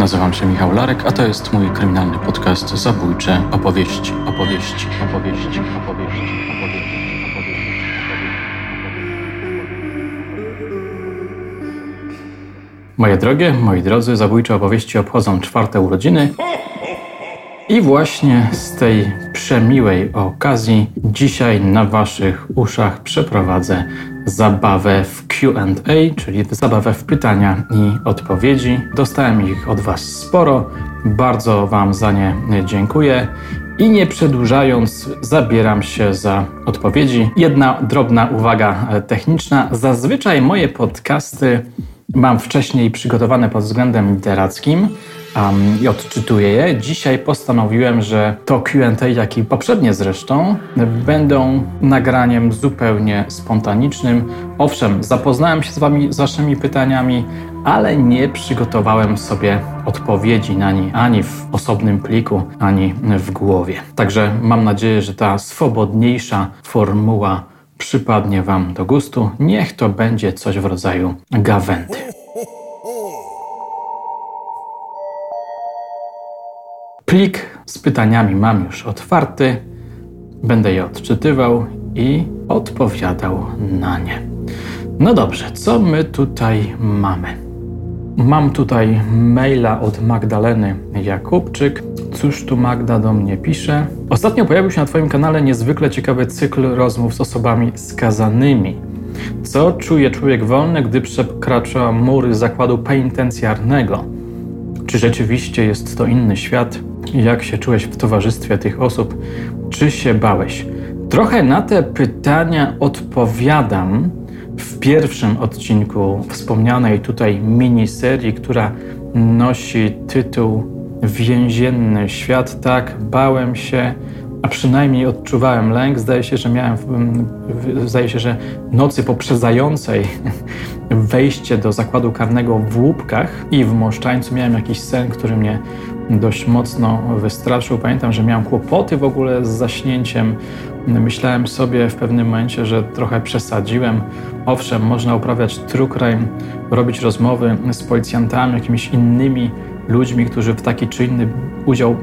Nazywam się Michał Larek, a to jest mój kryminalny podcast Zabójcze opowieści, opowieści, opowieści, opowieści, opowieści. Moje drogie, moi drodzy, zabójcze opowieści obchodzą czwarte urodziny. I właśnie z tej przemiłej okazji dzisiaj na Waszych uszach przeprowadzę zabawę w QA, czyli zabawę w pytania i odpowiedzi. Dostałem ich od Was sporo, bardzo Wam za nie dziękuję. I nie przedłużając, zabieram się za odpowiedzi. Jedna drobna uwaga techniczna. Zazwyczaj moje podcasty mam wcześniej przygotowane pod względem literackim um, i odczytuję je. Dzisiaj postanowiłem, że to QA, jak i poprzednie zresztą, będą nagraniem zupełnie spontanicznym. Owszem, zapoznałem się z Wami, z Waszymi pytaniami, ale nie przygotowałem sobie odpowiedzi na nie ani w osobnym pliku, ani w głowie. Także mam nadzieję, że ta swobodniejsza formuła przypadnie Wam do gustu. Niech to będzie coś w rodzaju gawędy. Plik z pytaniami mam już otwarty. Będę je odczytywał i odpowiadał na nie. No dobrze, co my tutaj mamy? Mam tutaj maila od Magdaleny Jakubczyk. Cóż tu Magda do mnie pisze? Ostatnio pojawił się na Twoim kanale niezwykle ciekawy cykl rozmów z osobami skazanymi. Co czuje człowiek wolny, gdy przekracza mury zakładu penitencjarnego? Czy rzeczywiście jest to inny świat? Jak się czułeś w towarzystwie tych osób? Czy się bałeś? Trochę na te pytania odpowiadam w pierwszym odcinku wspomnianej tutaj miniserii, która nosi tytuł Więzienny świat. Tak, bałem się, a przynajmniej odczuwałem lęk. Zdaje się, że miałem, zdaje się, że nocy poprzedzającej wejście do zakładu karnego w Łupkach i w Moszczańcu miałem jakiś sen, który mnie dość mocno wystraszył. Pamiętam, że miałem kłopoty w ogóle z zaśnięciem. Myślałem sobie w pewnym momencie, że trochę przesadziłem. Owszem, można uprawiać true crime, robić rozmowy z policjantami, jakimiś innymi ludźmi, którzy w taki czy inny udział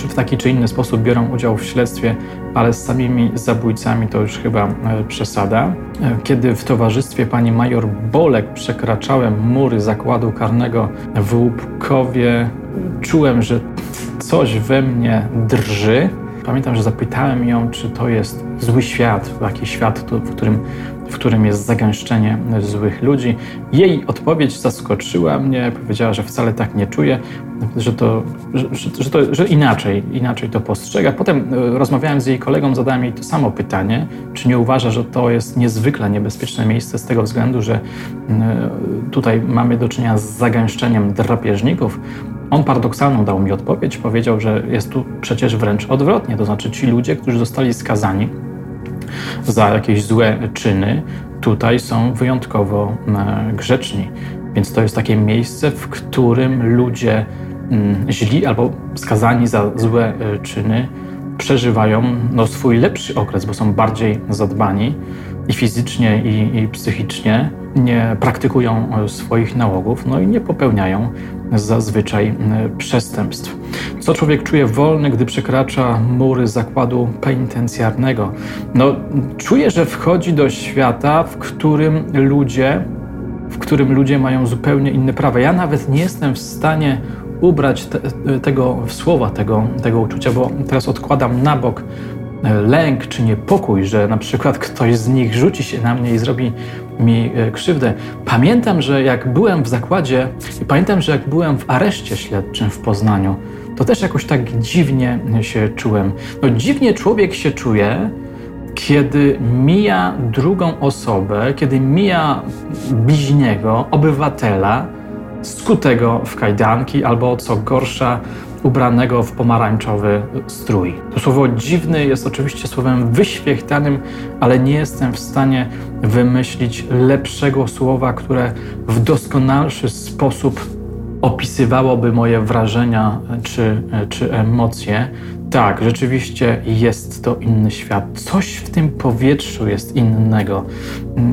czy w taki czy inny sposób biorą udział w śledztwie, ale z samymi zabójcami to już chyba e, przesada. E, kiedy w towarzystwie pani major Bolek przekraczałem mury zakładu karnego w Łupkowie, czułem, że coś we mnie drży. Pamiętam, że zapytałem ją, czy to jest zły świat, jakiś świat, w którym, w którym jest zagęszczenie złych ludzi. Jej odpowiedź zaskoczyła mnie, powiedziała, że wcale tak nie czuje, że to, że, że, to, że inaczej, inaczej to postrzega. Potem e, rozmawiałem z jej kolegą, zadałem jej to samo pytanie, czy nie uważa, że to jest niezwykle niebezpieczne miejsce z tego względu, że tutaj mamy do czynienia z zagęszczeniem drapieżników. On paradoksalną dał mi odpowiedź, powiedział, że jest tu przecież wręcz odwrotnie, to znaczy ci ludzie, którzy zostali skazani za jakieś złe czyny, tutaj są wyjątkowo e, grzeczni. Więc to jest takie miejsce, w którym ludzie mm, źli albo skazani za złe e, czyny przeżywają no, swój lepszy okres, bo są bardziej zadbani i fizycznie, i, i psychicznie, nie praktykują e, swoich nałogów, no i nie popełniają zazwyczaj e, przestępstw. Co człowiek czuje wolny, gdy przekracza mury zakładu penitencjarnego? No, czuje, że wchodzi do świata, w którym ludzie, w którym ludzie mają zupełnie inne prawa. Ja nawet nie jestem w stanie ubrać te, tego słowa, tego, tego uczucia, bo teraz odkładam na bok e, lęk czy niepokój, że na przykład ktoś z nich rzuci się na mnie i zrobi mi e, krzywdę. Pamiętam, że jak byłem w zakładzie i pamiętam, że jak byłem w areszcie śledczym w Poznaniu, to też jakoś tak dziwnie się czułem. No dziwnie człowiek się czuje, kiedy mija drugą osobę, kiedy mija bliźniego, obywatela, skutego w kajdanki albo co gorsza, ubranego w pomarańczowy strój. To słowo dziwny jest oczywiście słowem wyświechtanym, ale nie jestem w stanie wymyślić lepszego słowa, które w doskonalszy sposób opisywałoby moje wrażenia czy, czy emocje. Tak, rzeczywiście jest to inny świat. Coś w tym powietrzu jest innego.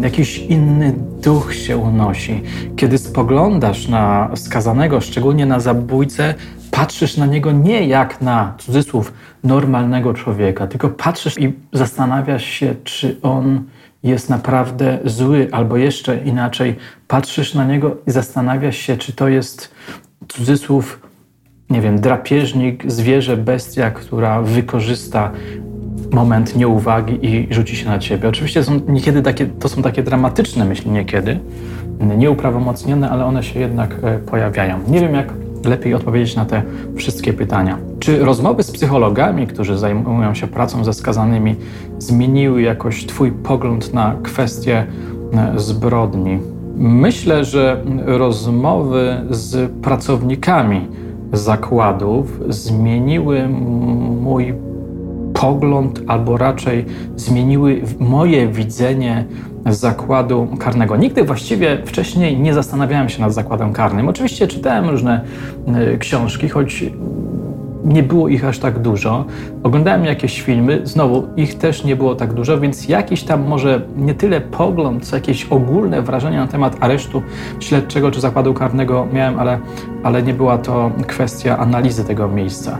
Jakiś inny duch się unosi. Kiedy spoglądasz na skazanego, szczególnie na zabójcę, patrzysz na niego nie jak na cudzysłów normalnego człowieka, tylko patrzysz i zastanawiasz się, czy on jest naprawdę zły, albo jeszcze inaczej, patrzysz na niego i zastanawiasz się, czy to jest cudzysłów, nie wiem, drapieżnik, zwierzę, bestia, która wykorzysta moment nieuwagi i rzuci się na ciebie. Oczywiście są niekiedy takie, to są takie dramatyczne myśli niekiedy, nieuprawomocnione, ale one się jednak e, pojawiają. Nie wiem, jak lepiej odpowiedzieć na te wszystkie pytania. Czy rozmowy z psychologami, którzy zajmują się pracą ze skazanymi, zmieniły jakoś Twój pogląd na kwestie e, zbrodni? Myślę, że rozmowy z pracownikami zakładów zmieniły mój pogląd, albo raczej zmieniły moje widzenie zakładu karnego. Nigdy właściwie wcześniej nie zastanawiałem się nad zakładem karnym. Oczywiście czytałem różne e, książki, choć nie było ich aż tak dużo. Oglądałem jakieś filmy, znowu ich też nie było tak dużo, więc jakiś tam może nie tyle pogląd, co jakieś ogólne wrażenia na temat aresztu śledczego czy zakładu karnego miałem, ale, ale nie była to kwestia analizy tego miejsca.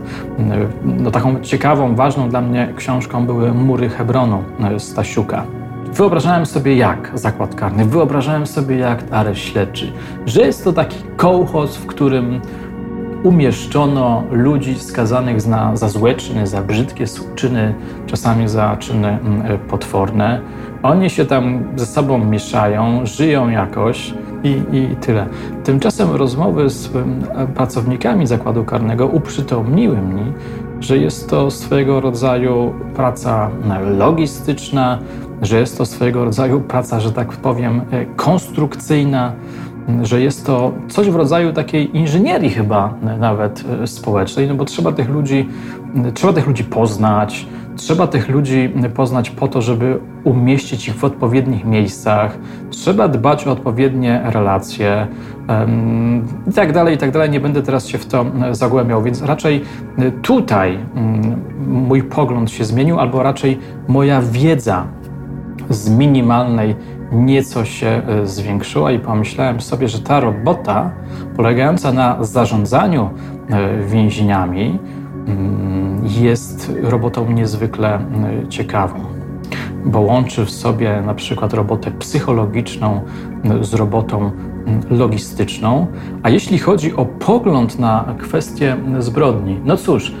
No, taką ciekawą, ważną dla mnie książką były Mury Hebronu Stasiuka. Wyobrażałem sobie jak zakład karny, wyobrażałem sobie jak areszt śledczy, że jest to taki kołchoz, w którym umieszczono ludzi skazanych za, za złe czyny, za brzydkie czyny, czasami za czyny mm, e, potworne. Oni się tam ze sobą mieszają, żyją jakoś i, i tyle. Tymczasem rozmowy z mm, pracownikami zakładu karnego uprzytomniły mi, że jest to swego rodzaju praca mm, logistyczna, że jest to swego rodzaju praca, że tak powiem, e, konstrukcyjna, że jest to coś w rodzaju takiej inżynierii chyba nawet e, społecznej, no bo trzeba tych ludzi, trzeba tych ludzi poznać, trzeba tych ludzi poznać po to, żeby umieścić ich w odpowiednich miejscach, trzeba dbać o odpowiednie relacje i tak dalej, i tak dalej. Nie będę teraz się w to zagłębiał, więc raczej tutaj mm, mój pogląd się zmienił, albo raczej moja wiedza z minimalnej nieco się e, zwiększyła i pomyślałem sobie, że ta robota polegająca na zarządzaniu e, więzieniami mm, jest robotą niezwykle e, ciekawą, bo łączy w sobie na przykład robotę psychologiczną z robotą logistyczną. A jeśli chodzi o pogląd na kwestię zbrodni, no cóż,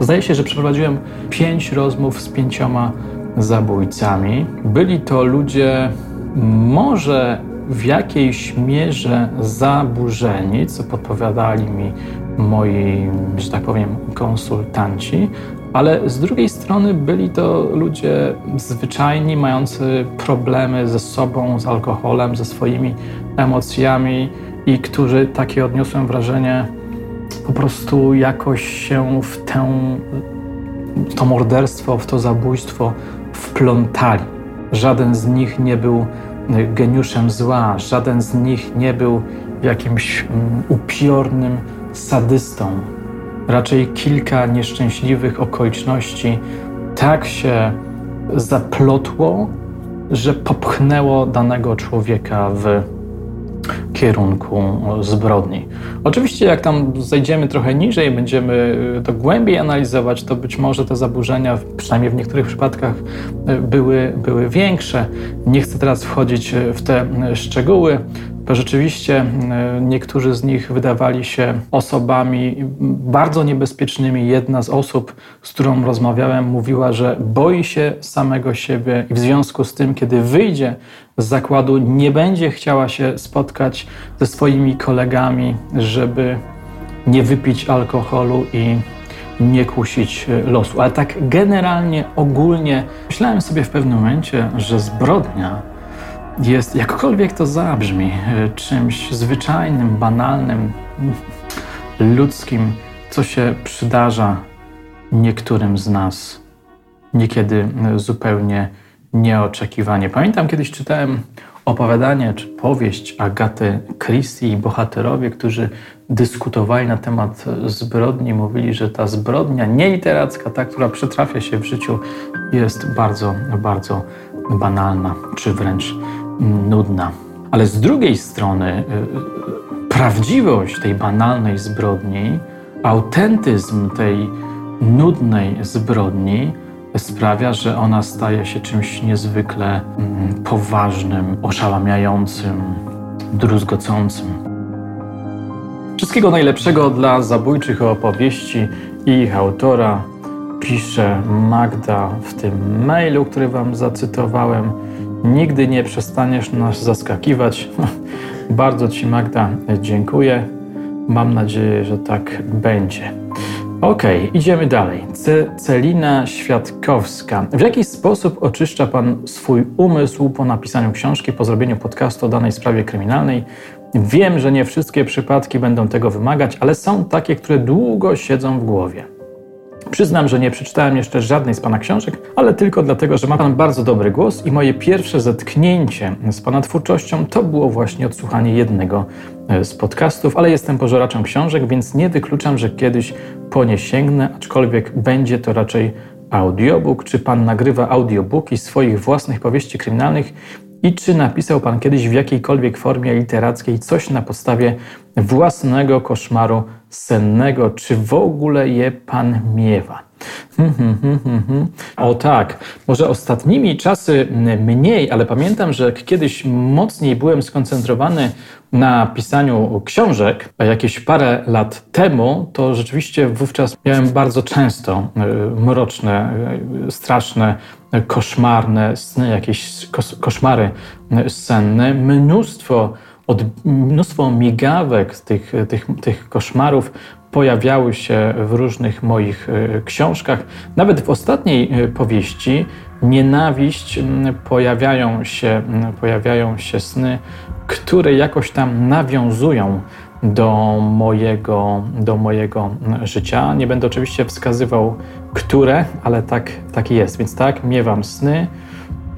zdaje się, że przeprowadziłem pięć rozmów z pięcioma zabójcami. Byli to ludzie może w jakiejś mierze zaburzeni, co podpowiadali mi moi, że tak powiem, konsultanci, ale z drugiej strony byli to ludzie zwyczajni, mający problemy ze sobą, z alkoholem, ze swoimi emocjami i którzy, takie odniosłem wrażenie, po prostu jakoś się w, tę, to morderstwo, w to zabójstwo wplątali. Żaden z nich nie był e, geniuszem zła, żaden z nich nie był jakimś mm, upiornym sadystą. Raczej kilka nieszczęśliwych okoliczności tak się zaplotło, że popchnęło danego człowieka w kierunku zbrodni. Oczywiście, jak tam zejdziemy trochę niżej, będziemy to głębiej analizować, to być może te zaburzenia, przynajmniej w niektórych przypadkach, były, były większe. Nie chcę teraz wchodzić w te szczegóły rzeczywiście e, niektórzy z nich wydawali się osobami bardzo niebezpiecznymi. Jedna z osób, z którą rozmawiałem, mówiła, że boi się samego siebie i w związku z tym, kiedy wyjdzie z zakładu, nie będzie chciała się spotkać ze swoimi kolegami, żeby nie wypić alkoholu i nie kusić losu. Ale tak generalnie, ogólnie, myślałem sobie w pewnym momencie, że zbrodnia jest, jakkolwiek to zabrzmi, e, czymś zwyczajnym, banalnym, ludzkim, co się przydarza niektórym z nas, niekiedy e, zupełnie nieoczekiwanie. Pamiętam kiedyś czytałem opowiadanie czy powieść Agaty Christie i bohaterowie, którzy dyskutowali na temat zbrodni, mówili, że ta zbrodnia nieliteracka, ta, która przytrafia się w życiu, jest bardzo, bardzo banalna czy wręcz nudna. Ale z drugiej strony, y, y, prawdziwość tej banalnej zbrodni, autentyzm tej nudnej zbrodni sprawia, że ona staje się czymś niezwykle mm, poważnym, oszałamiającym, druzgocącym. Wszystkiego najlepszego dla zabójczych opowieści i ich autora pisze Magda w tym mailu, który Wam zacytowałem. Nigdy nie przestaniesz nas zaskakiwać. Bardzo Ci, Magda, dziękuję. Mam nadzieję, że tak będzie. Okay, idziemy dalej. Ce Celina Świadkowska. W jaki sposób oczyszcza Pan swój umysł po napisaniu książki, po zrobieniu podcastu o danej sprawie kryminalnej? Wiem, że nie wszystkie przypadki będą tego wymagać, ale są takie, które długo siedzą w głowie. Przyznam, że nie przeczytałem jeszcze żadnej z Pana książek, ale tylko dlatego, że ma Pan bardzo dobry głos i moje pierwsze zetknięcie z Pana twórczością to było właśnie odsłuchanie jednego e, z podcastów, ale jestem pożeraczem książek, więc nie wykluczam, że kiedyś po nie sięgnę, aczkolwiek będzie to raczej audiobook. Czy Pan nagrywa audiobooki swoich własnych powieści kryminalnych i czy napisał Pan kiedyś w jakiejkolwiek formie literackiej coś na podstawie własnego koszmaru sennego? Czy w ogóle je Pan miewa? Hmm, hmm, hmm, o tak, może ostatnimi czasy mniej, ale pamiętam, że kiedyś mocniej byłem skoncentrowany na pisaniu książek, a jakieś parę lat temu, to rzeczywiście wówczas miałem bardzo często e, mroczne, e, straszne, koszmarne sny, jakieś koszmary senne, mnóstwo od, mnóstwo migawek tych, tych, tych koszmarów pojawiały się w różnych moich książkach. Nawet w ostatniej powieści Nienawiść pojawiają się, pojawiają się sny które jakoś tam nawiązują do mojego, do mojego życia. Nie będę oczywiście wskazywał, które, ale tak, tak jest. Więc tak, miewam sny,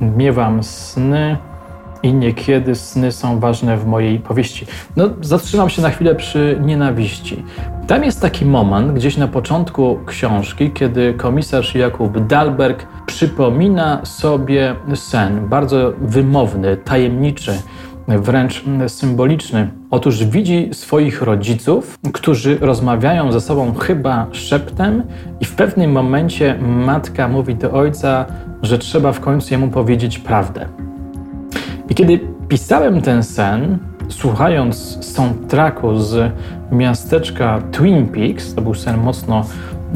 miewam sny i niekiedy sny są ważne w mojej powieści. No, zatrzymam się na chwilę przy nienawiści. Tam jest taki moment, gdzieś na początku książki, kiedy komisarz Jakub Dalberg przypomina sobie sen, bardzo wymowny, tajemniczy, wręcz symboliczny. Otóż widzi swoich rodziców, którzy rozmawiają ze sobą chyba szeptem, i w pewnym momencie matka mówi do ojca, że trzeba w końcu jemu powiedzieć prawdę. I kiedy pisałem ten sen, słuchając soundtracku z miasteczka Twin Peaks, to był sen mocno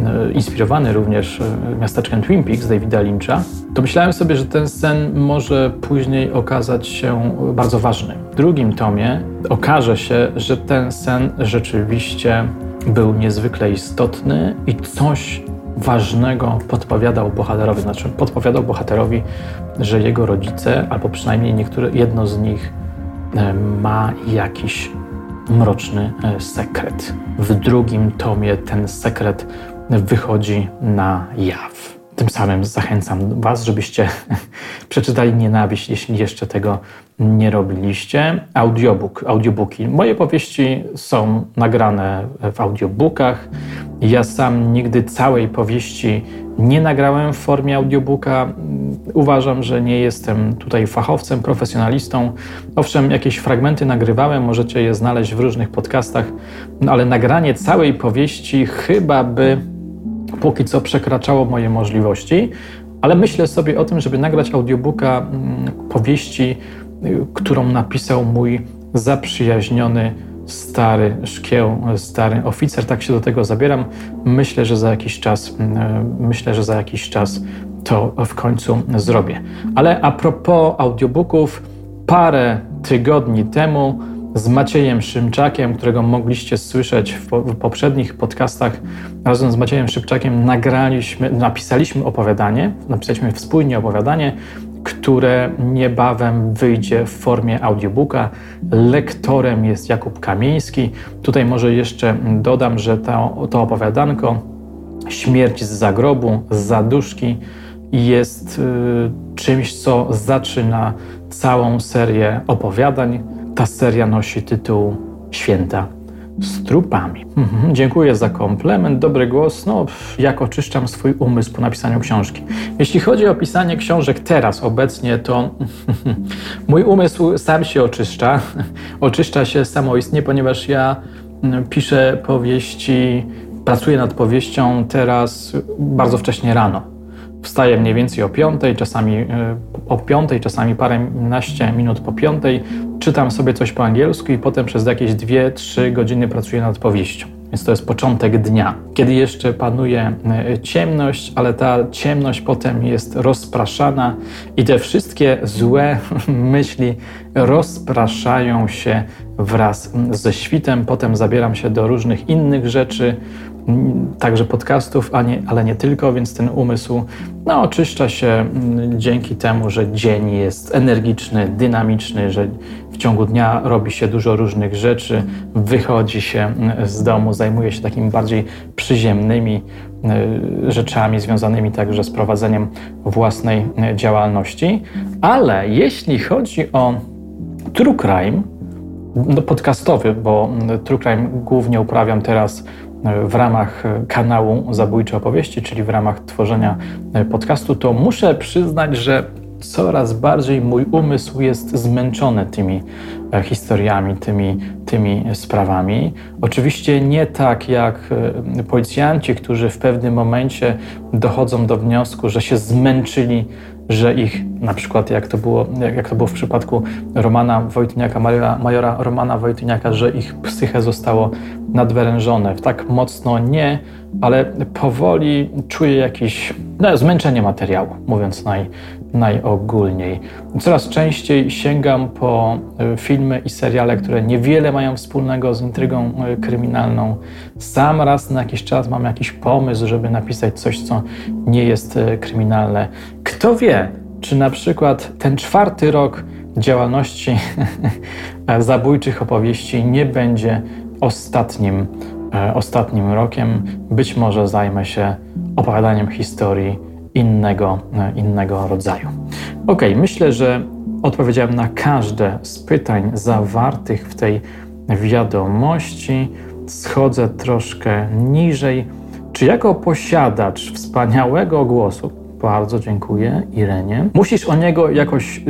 E, inspirowany również e, miasteczkiem Twin Peaks Davida Lyncha, to myślałem sobie, że ten sen może później okazać się bardzo ważny. W drugim tomie okaże się, że ten sen rzeczywiście był niezwykle istotny i coś ważnego podpowiadał bohaterowi. Znaczy, podpowiadał bohaterowi, że jego rodzice, albo przynajmniej niektóre, jedno z nich e, ma jakiś mroczny sekret. W drugim tomie ten sekret wychodzi na jaw. Tym samym zachęcam Was, żebyście przeczytali Nienawiść, jeśli jeszcze tego nie robiliście. Audiobook, audiobooki. Moje powieści są nagrane w audiobookach. Ja sam nigdy całej powieści nie nagrałem w formie audiobooka. Uważam, że nie jestem tutaj fachowcem, profesjonalistą. Owszem, jakieś fragmenty nagrywałem, możecie je znaleźć w różnych podcastach, no ale nagranie całej powieści chyba by póki co przekraczało moje możliwości, ale myślę sobie o tym, żeby nagrać audiobooka mm, powieści, y, którą napisał mój zaprzyjaźniony stary szkieł, stary oficer. Tak się do tego zabieram. Myślę, że za jakiś czas, mm, myślę, że za jakiś czas to w końcu zrobię. Ale a propos audiobooków, parę tygodni temu z Maciejem Szymczakiem, którego mogliście słyszeć w, w, poprzednich podcastach. Razem z Maciejem Szymczakiem nagraliśmy, napisaliśmy opowiadanie, napisaliśmy wspólnie opowiadanie, które niebawem wyjdzie w formie audiobooka. Lektorem jest Jakub Kamieński. Tutaj może jeszcze dodam, że to, to opowiadanko Śmierć z zagrobu, z zaduszki jest y, czymś, co zaczyna całą serię opowiadań. Ta seria nosi tytuł Święta z trupami. Mhm, dziękuję za komplement, dobry głos. No, jak oczyszczam swój umysł po napisaniu książki. Jeśli chodzi o pisanie książek teraz, obecnie, to mój umysł sam się oczyszcza. Oczyszcza się samoistnie, ponieważ ja mm, piszę powieści, pracuję nad powieścią teraz bardzo wcześnie rano. Wstaję mniej więcej o piątej, czasami e, o piątej, czasami paręnaście minut po piątej. Czytam sobie coś po angielsku i potem przez jakieś dwie, trzy godziny pracuję nad powieścią. Więc to jest początek dnia, kiedy jeszcze panuje e, ciemność, ale ta ciemność potem jest rozpraszana i te wszystkie złe myśli rozpraszają się wraz ze świtem. Potem zabieram się do różnych innych rzeczy, także podcastów, nie, ale nie tylko, więc ten umysł no, oczyszcza się mm, dzięki temu, że dzień jest energiczny, dynamiczny, że w ciągu dnia robi się dużo różnych rzeczy, wychodzi się mm, z domu, zajmuje się takimi bardziej przyziemnymi y, rzeczami związanymi także z prowadzeniem własnej y, działalności. Ale jeśli chodzi o true crime, no podcastowy, bo mm, true crime głównie uprawiam teraz w ramach kanału Zabójcze Opowieści, czyli w ramach tworzenia podcastu, to muszę przyznać, że coraz bardziej mój umysł jest zmęczony tymi e, historiami, tymi, tymi sprawami. Oczywiście nie tak jak e, policjanci, którzy w pewnym momencie dochodzą do wniosku, że się zmęczyli że ich, na przykład jak to było, jak to było w przypadku Romana Wojtyniaka, majora, majora Romana Wojtyniaka, że ich psyche zostało nadwyrężone. Tak mocno nie, ale powoli czuję jakieś no, zmęczenie materiału, mówiąc naj, najogólniej. Coraz częściej sięgam po e, filmy i seriale, które niewiele mają wspólnego z intrygą e, kryminalną. Sam raz na jakiś czas mam jakiś pomysł, żeby napisać coś, co nie jest e, kryminalne. Kto wie, czy na przykład ten czwarty rok działalności zabójczych opowieści nie będzie ostatnim, ostatnim rokiem. Być może zajmę się opowiadaniem historii innego, innego rodzaju. Ok, myślę, że odpowiedziałem na każde z pytań zawartych w tej wiadomości. Schodzę troszkę niżej. Czy jako posiadacz wspaniałego głosu, bardzo dziękuję Irenie, musisz o niego jakoś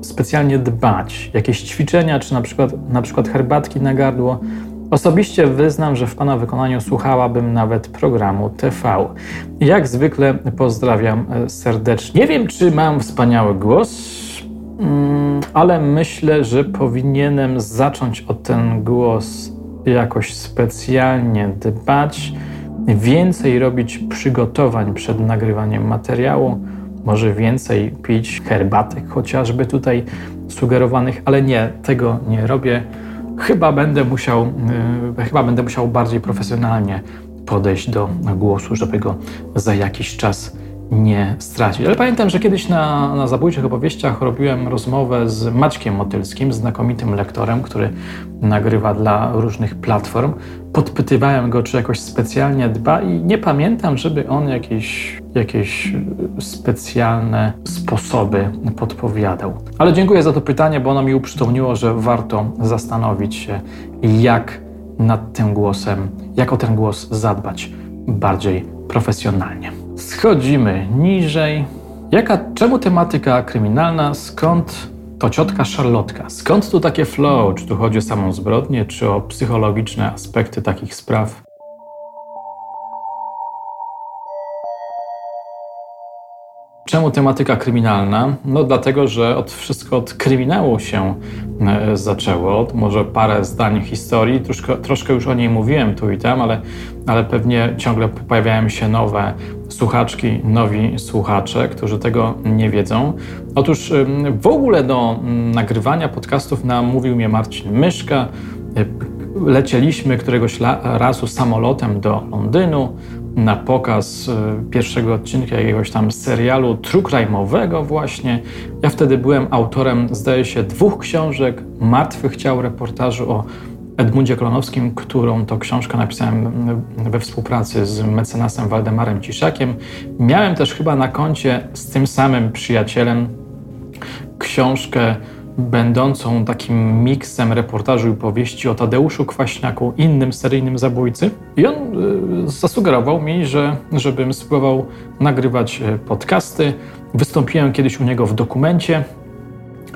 specjalnie dbać? Jakieś ćwiczenia, czy na przykład, na przykład herbatki na gardło? Osobiście wyznam, że w Pana wykonaniu słuchałabym nawet programu TV. Jak zwykle pozdrawiam e, serdecznie. Nie wiem, czy mam wspaniały głos, mm, ale myślę, że powinienem zacząć o ten głos jakoś specjalnie dbać, więcej robić przygotowań przed nagrywaniem materiału, może więcej pić herbatek chociażby tutaj sugerowanych, ale nie, tego nie robię chyba będę musiał, yy, chyba będę musiał bardziej profesjonalnie podejść do głosu, żeby go za jakiś czas nie stracić. Ale pamiętam, że kiedyś na, na zabójczych opowieściach robiłem rozmowę z Maćkiem Motylskim, znakomitym lektorem, który nagrywa dla różnych platform. Podpytywałem go, czy jakoś specjalnie dba i nie pamiętam, żeby on jakieś, jakieś specjalne sposoby podpowiadał. Ale dziękuję za to pytanie, bo ono mi uprzytomniło, że warto zastanowić się, jak nad tym głosem, jak o ten głos zadbać bardziej profesjonalnie. Schodzimy niżej. Jaka, czemu tematyka kryminalna? Skąd to ciotka Szarlotka? Skąd tu takie flow? Czy tu chodzi o samą zbrodnię, czy o psychologiczne aspekty takich spraw? Czemu tematyka kryminalna? No dlatego, że od wszystko od kryminału się e, zaczęło. Może parę zdań historii, troszkę, troszkę już o niej mówiłem tu i tam, ale, ale pewnie ciągle pojawiają się nowe słuchaczki, nowi słuchacze, którzy tego nie wiedzą. Otóż w ogóle do nagrywania podcastów namówił mnie Marcin Myszka. E, lecieliśmy któregoś razu samolotem do Londynu na pokaz e, pierwszego odcinka jakiegoś tam serialu true crime'owego właśnie. Ja wtedy byłem autorem, zdaje się, dwóch książek, Martwych Ciał, reportażu o Edmundzie Klonowskim, którą to książkę napisałem we współpracy z mecenasem Waldemarem Ciszakiem. Miałem też chyba na koncie z tym samym przyjacielem książkę będącą takim miksem reportażu i powieści o Tadeuszu Kwaśniaku, innym seryjnym zabójcy. I on y, zasugerował mi, że żebym spróbował nagrywać y, podcasty. Wystąpiłem kiedyś u niego w dokumencie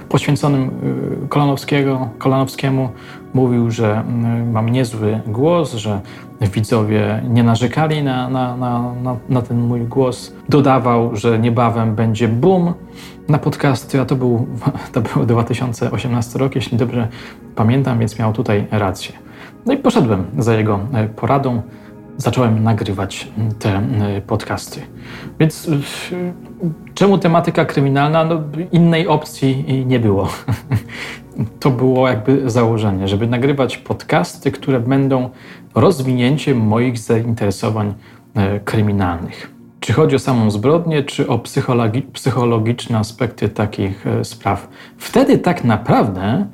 poświęconym y, Kolanowskiego, Kolanowskiemu. Mówił, że mam niezły głos, że widzowie nie narzekali na, na, na, na, na ten mój głos. Dodawał, że niebawem będzie boom na podcasty, a to był, to był 2018 rok, jeśli dobrze pamiętam, więc miał tutaj rację. No i poszedłem za jego e, poradą, zacząłem nagrywać te podcasty. Więc e, czemu tematyka kryminalna? No, innej opcji nie było. To było jakby założenie, żeby nagrywać podcasty, które będą rozwinięciem moich zainteresowań kryminalnych. Czy chodzi o samą zbrodnię, czy o psychologi psychologiczne aspekty takich e, spraw? Wtedy tak naprawdę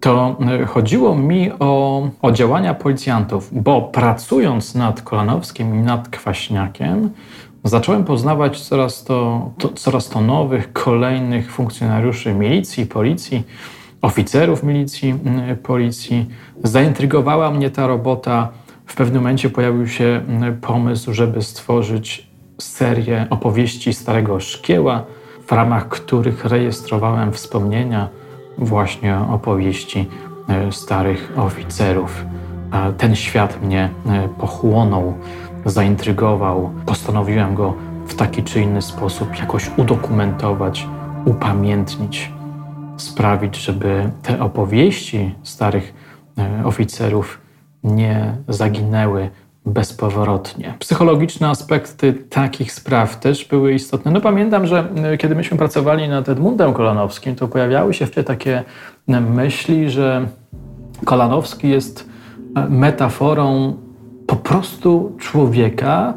to e, chodziło mi o, o działania policjantów, bo pracując nad Kolanowskim i nad Kwaśniakiem, zacząłem poznawać coraz to, to, coraz to nowych, kolejnych funkcjonariuszy milicji, policji, oficerów milicji, policji. Zaintrygowała mnie ta robota. W pewnym momencie pojawił się pomysł, żeby stworzyć serię opowieści Starego Szkieła, w ramach których rejestrowałem wspomnienia właśnie opowieści e, starych oficerów. Ten świat mnie e, pochłonął, zaintrygował. Postanowiłem go w taki czy inny sposób jakoś udokumentować, upamiętnić, sprawić, żeby te opowieści starych e, oficerów nie zaginęły bezpowrotnie. Psychologiczne aspekty takich spraw też były istotne. No pamiętam, że e, kiedy myśmy pracowali nad Edmundem Kolanowskim, to pojawiały się wtedy takie myśli, że Kolanowski jest e, metaforą po prostu człowieka,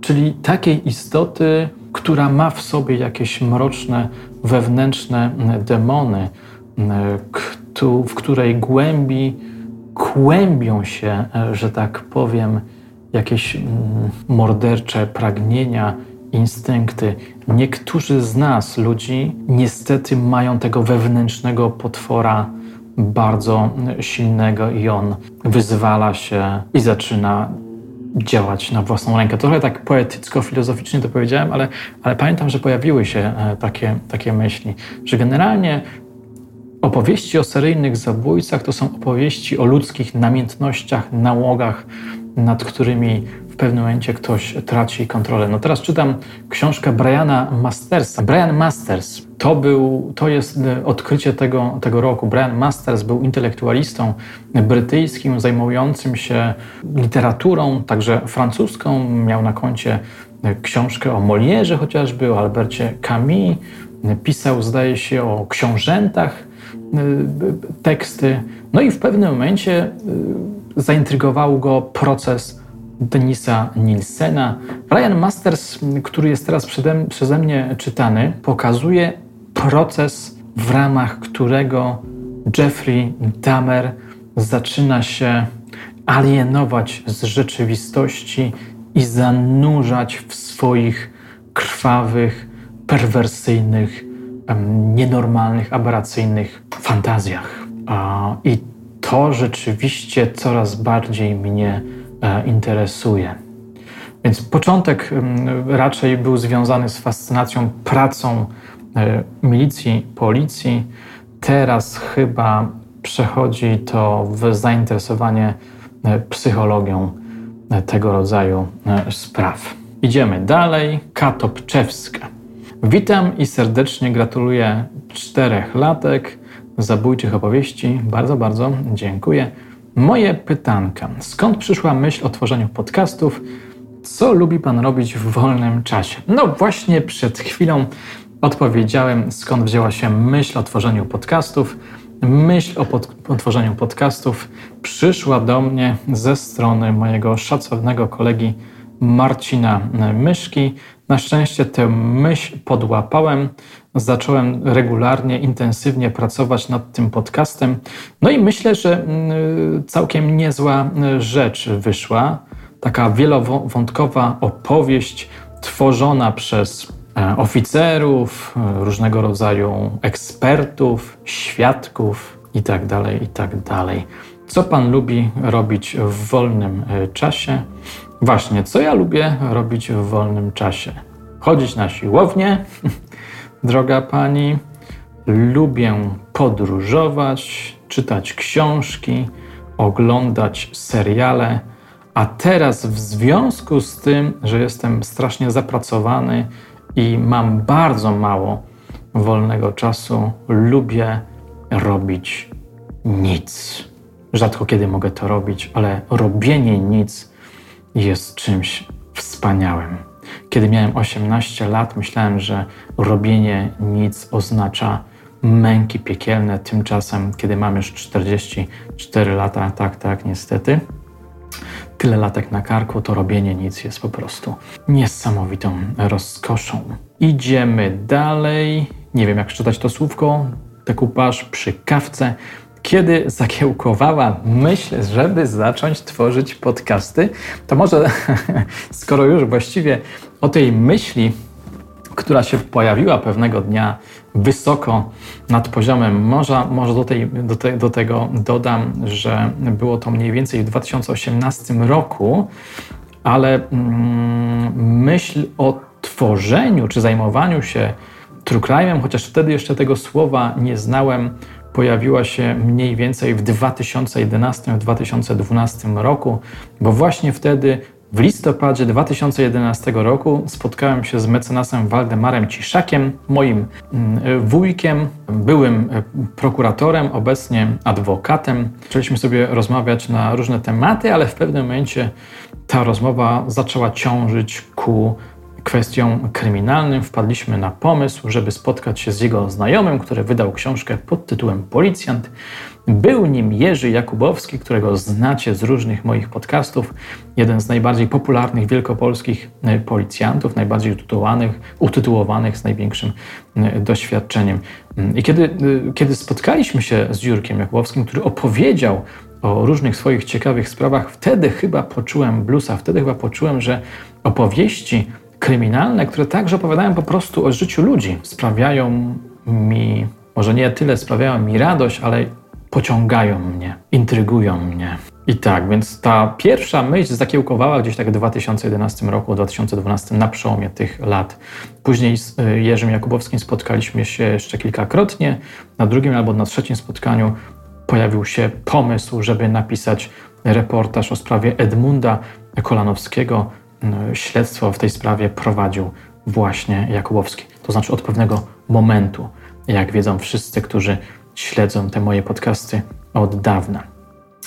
czyli takiej istoty, która ma w sobie jakieś mroczne, wewnętrzne demony, w której głębi kłębią się, że tak powiem, jakieś mm, mordercze pragnienia, instynkty. Niektórzy z nas, ludzi, niestety mają tego wewnętrznego potwora bardzo silnego i on wyzwala się i zaczyna działać na własną rękę. Trochę tak poetycko-filozoficznie to powiedziałem, ale, ale pamiętam, że pojawiły się e, takie, takie myśli, że generalnie opowieści o seryjnych zabójcach to są opowieści o ludzkich namiętnościach, nałogach, nad którymi w pewnym momencie ktoś traci kontrolę. No teraz czytam książkę Briana Mastersa. Brian Masters to, był, to jest odkrycie tego, tego roku. Brian Masters był intelektualistą brytyjskim zajmującym się literaturą, także francuską. Miał na koncie książkę o Molierze chociażby, o Albercie Camus. Pisał, zdaje się, o książętach teksty. No i w pewnym momencie zaintrygował go proces Denisa Nielsena. Ryan Masters, który jest teraz przede, przeze mnie czytany, pokazuje proces, w ramach którego Jeffrey Dahmer zaczyna się alienować z rzeczywistości i zanurzać w swoich krwawych, perwersyjnych, nienormalnych, aberracyjnych fantazjach. I to rzeczywiście coraz bardziej mnie interesuje. Więc początek raczej był związany z fascynacją pracą e, milicji, policji. Teraz chyba przechodzi to w zainteresowanie e, psychologią tego rodzaju spraw. Idziemy dalej. Katopczewska. Witam i serdecznie gratuluję czterech latek zabójczych opowieści. Bardzo, bardzo dziękuję. Moje pytanka. Skąd przyszła myśl o tworzeniu podcastów? Co lubi Pan robić w wolnym czasie? No właśnie przed chwilą odpowiedziałem, skąd wzięła się myśl o tworzeniu podcastów. Myśl o, pod, o tworzeniu podcastów przyszła do mnie ze strony mojego szacownego kolegi Marcina Myszki. Na szczęście tę myśl podłapałem, zacząłem regularnie, intensywnie pracować nad tym podcastem. No i myślę, że mm, całkiem niezła rzecz wyszła. Taka wielowątkowa opowieść tworzona przez e, oficerów, e, różnego rodzaju ekspertów, świadków itd., tak itd. Tak co Pan lubi robić w wolnym e, czasie? Właśnie, co ja lubię robić w wolnym czasie? Chodzić na siłownię, droga Pani. Lubię podróżować, czytać książki, oglądać seriale. A teraz, w związku z tym, że jestem strasznie zapracowany i mam bardzo mało wolnego czasu, lubię robić nic. Rzadko kiedy mogę to robić, ale robienie nic jest czymś wspaniałym. Kiedy miałem 18 lat, myślałem, że robienie nic oznacza męki piekielne. Tymczasem, kiedy mam już 44 lata, tak, tak, niestety, tyle latek na karku, to robienie nic jest po prostu niesamowitą rozkoszą. Idziemy dalej. Nie wiem, jak czytać to słówko. Dekupaż przy kawce kiedy zakiełkowała myśl, żeby zacząć tworzyć podcasty, to może skoro już właściwie o tej myśli, która się pojawiła pewnego dnia wysoko nad poziomem morza, może do, tej, do, te, do tego dodam, że było to mniej więcej w 2018 roku, ale mm, myśl o tworzeniu czy zajmowaniu się true crime'em, chociaż wtedy jeszcze tego słowa nie znałem, pojawiła się mniej więcej w 2011-2012 roku, bo właśnie wtedy w listopadzie 2011 roku spotkałem się z mecenasem Waldemarem Ciszakiem, moim mm, wujkiem, byłym e, prokuratorem, obecnie adwokatem. Zaczęliśmy sobie rozmawiać na różne tematy, ale w pewnym momencie ta rozmowa zaczęła ciążyć ku kwestią kryminalnym wpadliśmy na pomysł, żeby spotkać się z jego znajomym, który wydał książkę pod tytułem Policjant. Był nim Jerzy Jakubowski, którego znacie z różnych moich podcastów. Jeden z najbardziej popularnych wielkopolskich e, policjantów, najbardziej utytułowanych, utytułowanych z największym e, doświadczeniem. Mm, I kiedy, e, kiedy spotkaliśmy się z Jurkiem Jakubowskim, który opowiedział o różnych swoich ciekawych sprawach, wtedy chyba poczułem bluesa, wtedy chyba poczułem, że opowieści kryminalne, które także opowiadają po prostu o życiu ludzi. Sprawiają mi, może nie tyle sprawiają mi radość, ale pociągają mnie, intrygują mnie. I tak, więc ta pierwsza myśl zakiełkowała gdzieś tak w 2011 roku, 2012 na przełomie tych lat. Później z y, Jerzym Jakubowskim spotkaliśmy się jeszcze kilkakrotnie. Na drugim albo na trzecim spotkaniu pojawił się pomysł, żeby napisać reportaż o sprawie Edmunda Kolanowskiego, śledztwo w tej sprawie prowadził właśnie Jakubowski. To znaczy od pewnego momentu, jak wiedzą wszyscy, którzy śledzą te moje podcasty od dawna.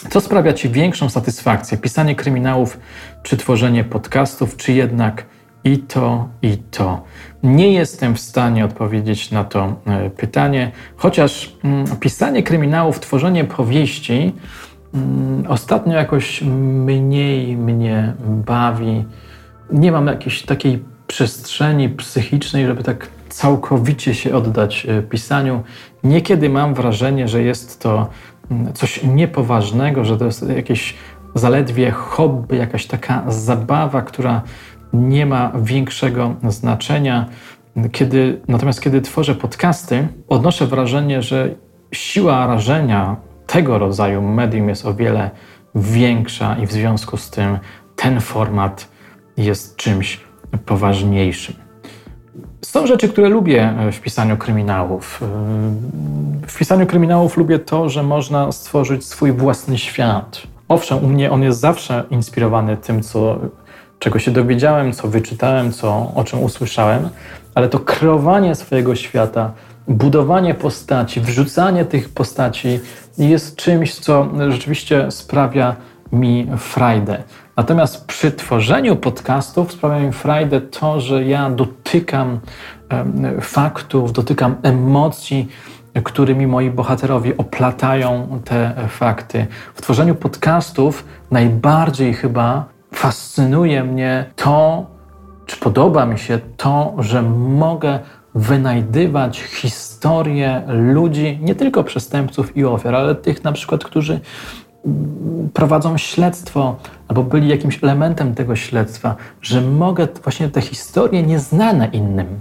Co sprawia Ci większą satysfakcję? Pisanie kryminałów, czy tworzenie podcastów, czy jednak i to, i to? Nie jestem w stanie odpowiedzieć na to e, pytanie, chociaż mm, pisanie kryminałów, tworzenie powieści mm, ostatnio jakoś mniej mnie bawi nie mam jakiejś takiej przestrzeni psychicznej, żeby tak całkowicie się oddać e, pisaniu. Niekiedy mam wrażenie, że jest to mm, coś niepoważnego, że to jest jakieś zaledwie hobby, jakaś taka zabawa, która nie ma większego znaczenia. Kiedy, natomiast kiedy tworzę podcasty, odnoszę wrażenie, że siła rażenia tego rodzaju medium jest o wiele większa i w związku z tym ten format jest czymś poważniejszym. Są rzeczy, które lubię w pisaniu kryminałów. W pisaniu kryminałów lubię to, że można stworzyć swój własny świat. Owszem, u mnie on jest zawsze inspirowany tym, co, czego się dowiedziałem, co wyczytałem, co, o czym usłyszałem, ale to kreowanie swojego świata, budowanie postaci, wrzucanie tych postaci jest czymś, co rzeczywiście sprawia mi frajdę. Natomiast przy tworzeniu podcastów sprawia mi frajdę to, że ja dotykam faktów, dotykam emocji, którymi moi bohaterowie oplatają te fakty. W tworzeniu podcastów najbardziej chyba fascynuje mnie to, czy podoba mi się to, że mogę wynajdywać historie ludzi, nie tylko przestępców i ofiar, ale tych na przykład, którzy prowadzą śledztwo albo byli jakimś elementem tego śledztwa, że mogę właśnie te historie nieznane innym,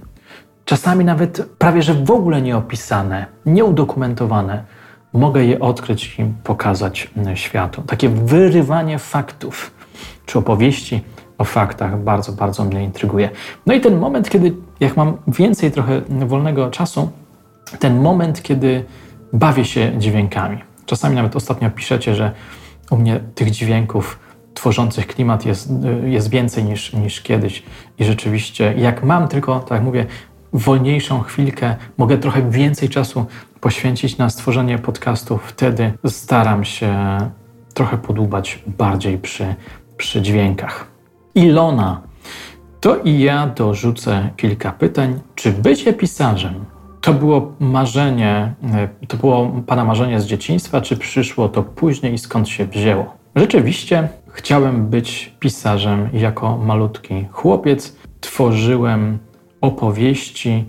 czasami nawet prawie że w ogóle nieopisane, nieudokumentowane, mogę je odkryć i pokazać światu. Takie wyrywanie faktów czy opowieści o faktach bardzo, bardzo mnie intryguje. No i ten moment, kiedy, jak mam więcej trochę wolnego czasu, ten moment, kiedy bawię się dźwiękami. Czasami nawet ostatnio piszecie, że u mnie tych dźwięków tworzących klimat jest, jest więcej niż, niż kiedyś. I rzeczywiście, jak mam tylko, tak jak mówię, wolniejszą chwilkę, mogę trochę więcej czasu poświęcić na stworzenie podcastu, wtedy staram się trochę podłubać bardziej przy, przy dźwiękach. Ilona, to i ja dorzucę kilka pytań. Czy bycie pisarzem to było marzenie, e, to było Pana marzenie z dzieciństwa, czy przyszło to później i skąd się wzięło? Rzeczywiście chciałem być pisarzem jako malutki chłopiec. Tworzyłem opowieści,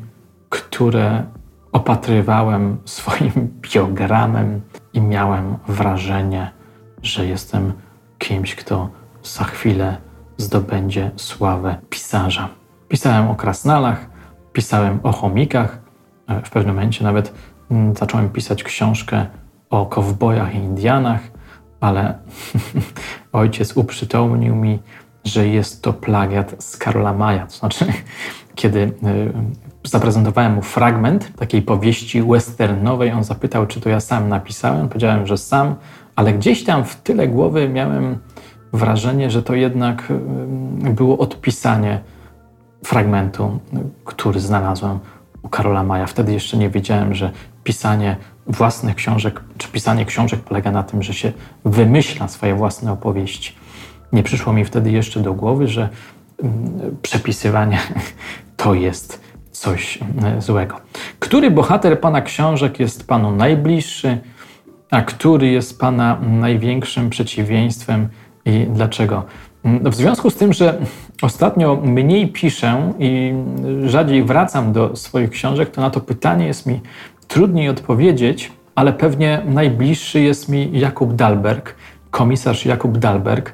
które opatrywałem swoim biogramem i miałem wrażenie, że jestem kimś, kto za chwilę zdobędzie sławę pisarza. Pisałem o krasnalach, pisałem o chomikach, w pewnym momencie nawet mm, zacząłem pisać książkę o kowbojach i Indianach, ale ojciec uprzytomnił mi, że jest to plagiat z Karola Maja. To znaczy, kiedy e, zaprezentowałem mu fragment takiej powieści westernowej, on zapytał, czy to ja sam napisałem. Powiedziałem, że sam, ale gdzieś tam w tyle głowy miałem wrażenie, że to jednak było odpisanie fragmentu, który znalazłem u Karola Maja. Wtedy jeszcze nie wiedziałem, że pisanie własnych książek, czy pisanie książek polega na tym, że się wymyśla swoje własne opowieści. Nie przyszło mi wtedy jeszcze do głowy, że przepisywanie to jest coś złego. Który bohater Pana książek jest Panu najbliższy, a który jest Pana największym przeciwieństwem i dlaczego? W związku z tym, że ostatnio mniej piszę i rzadziej wracam do swoich książek, to na to pytanie jest mi trudniej odpowiedzieć, ale pewnie najbliższy jest mi Jakub Dalberg, komisarz Jakub Dalberg,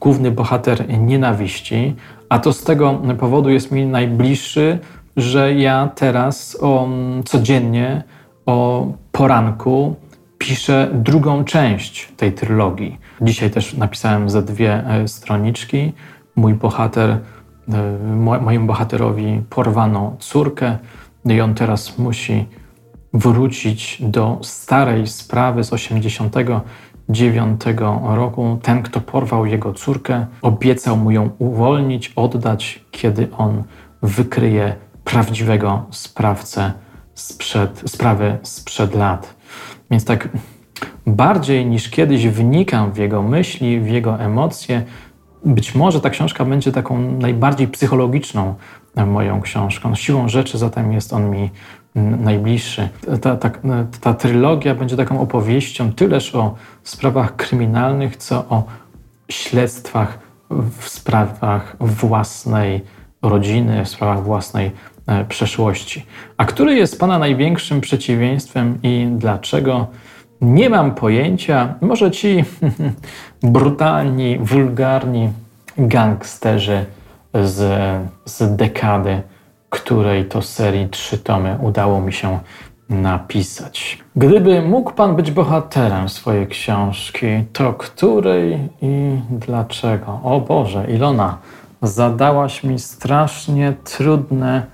główny bohater nienawiści, a to z tego powodu jest mi najbliższy, że ja teraz o, codziennie o poranku piszę drugą część tej trylogii. Dzisiaj też napisałem ze dwie e, stroniczki. Mój bohater, e, mojemu bohaterowi porwano córkę i on teraz musi wrócić do starej sprawy z 89 roku. Ten, kto porwał jego córkę, obiecał mu ją uwolnić, oddać, kiedy on wykryje prawdziwego sprawcę sprzed, sprawy sprzed lat. Więc tak bardziej niż kiedyś wnikam w jego myśli, w jego emocje. Być może ta książka będzie taką najbardziej psychologiczną moją książką. Siłą rzeczy zatem jest on mi najbliższy. Ta, ta, ta trylogia będzie taką opowieścią tyleż o sprawach kryminalnych, co o śledztwach w sprawach własnej rodziny, w sprawach własnej e, przeszłości. A który jest Pana największym przeciwieństwem i dlaczego? Nie mam pojęcia. Może ci brutalni, wulgarni gangsterzy z, z dekady, której to serii trzy tomy udało mi się napisać. Gdyby mógł Pan być bohaterem swojej książki, to której i dlaczego? O Boże, Ilona, zadałaś mi strasznie trudne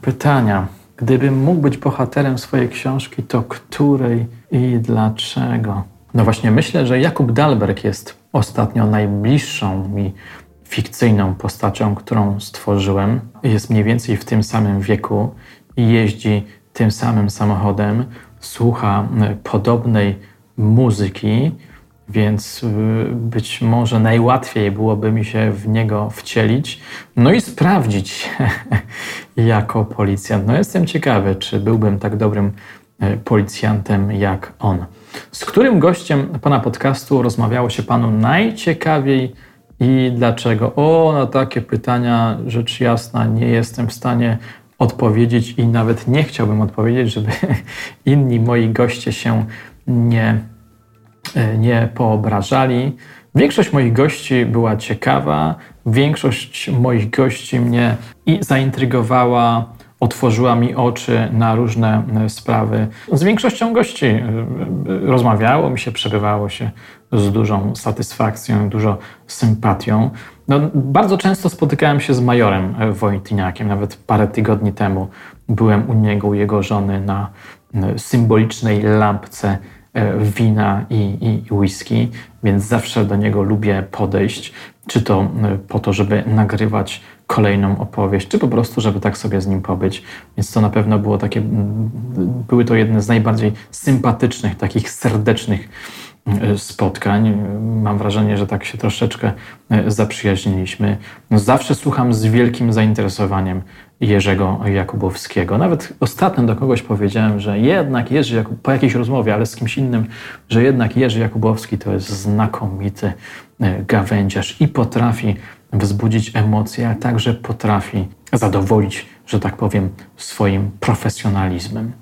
pytania. Gdybym mógł być bohaterem swojej książki, to której i dlaczego? No właśnie myślę, że Jakub Dalberg jest ostatnio najbliższą mi fikcyjną postacią, którą stworzyłem. Jest mniej więcej w tym samym wieku i jeździ tym samym samochodem, słucha e, podobnej muzyki, więc e, być może najłatwiej byłoby mi się w niego wcielić, no i sprawdzić jako policjant. No jestem ciekawy, czy byłbym tak dobrym e, policjantem jak on. Z którym gościem pana podcastu rozmawiało się panu najciekawiej i dlaczego? O, na takie pytania, rzecz jasna, nie jestem w stanie odpowiedzieć i nawet nie chciałbym odpowiedzieć, żeby inni moi goście się nie, nie poobrażali. Większość moich gości była ciekawa, większość moich gości mnie i zaintrygowała, otworzyła mi oczy na różne e, sprawy. Z większością gości e, rozmawiało mi się, przebywało się z dużą satysfakcją, dużo sympatią. No, bardzo często spotykałem się z majorem e, Wojtyniakiem. Nawet parę tygodni temu byłem u niego, u jego żony na symbolicznej lampce wina i, i whisky, więc zawsze do niego lubię podejść, czy to po to, żeby nagrywać kolejną opowieść, czy po prostu, żeby tak sobie z nim pobyć. Więc to na pewno było takie, były to jedne z najbardziej sympatycznych, takich serdecznych e, spotkań. Mam wrażenie, że tak się troszeczkę e, zaprzyjaźniliśmy. No zawsze słucham z wielkim zainteresowaniem Jerzego Jakubowskiego. Nawet ostatnio do kogoś powiedziałem, że jednak Jerzy Jakub, po jakiejś rozmowie, ale z kimś innym, że jednak Jerzy Jakubowski to jest znakomity e, gawędziarz i potrafi wzbudzić emocje, ale także potrafi zadowolić, że tak powiem, swoim profesjonalizmem.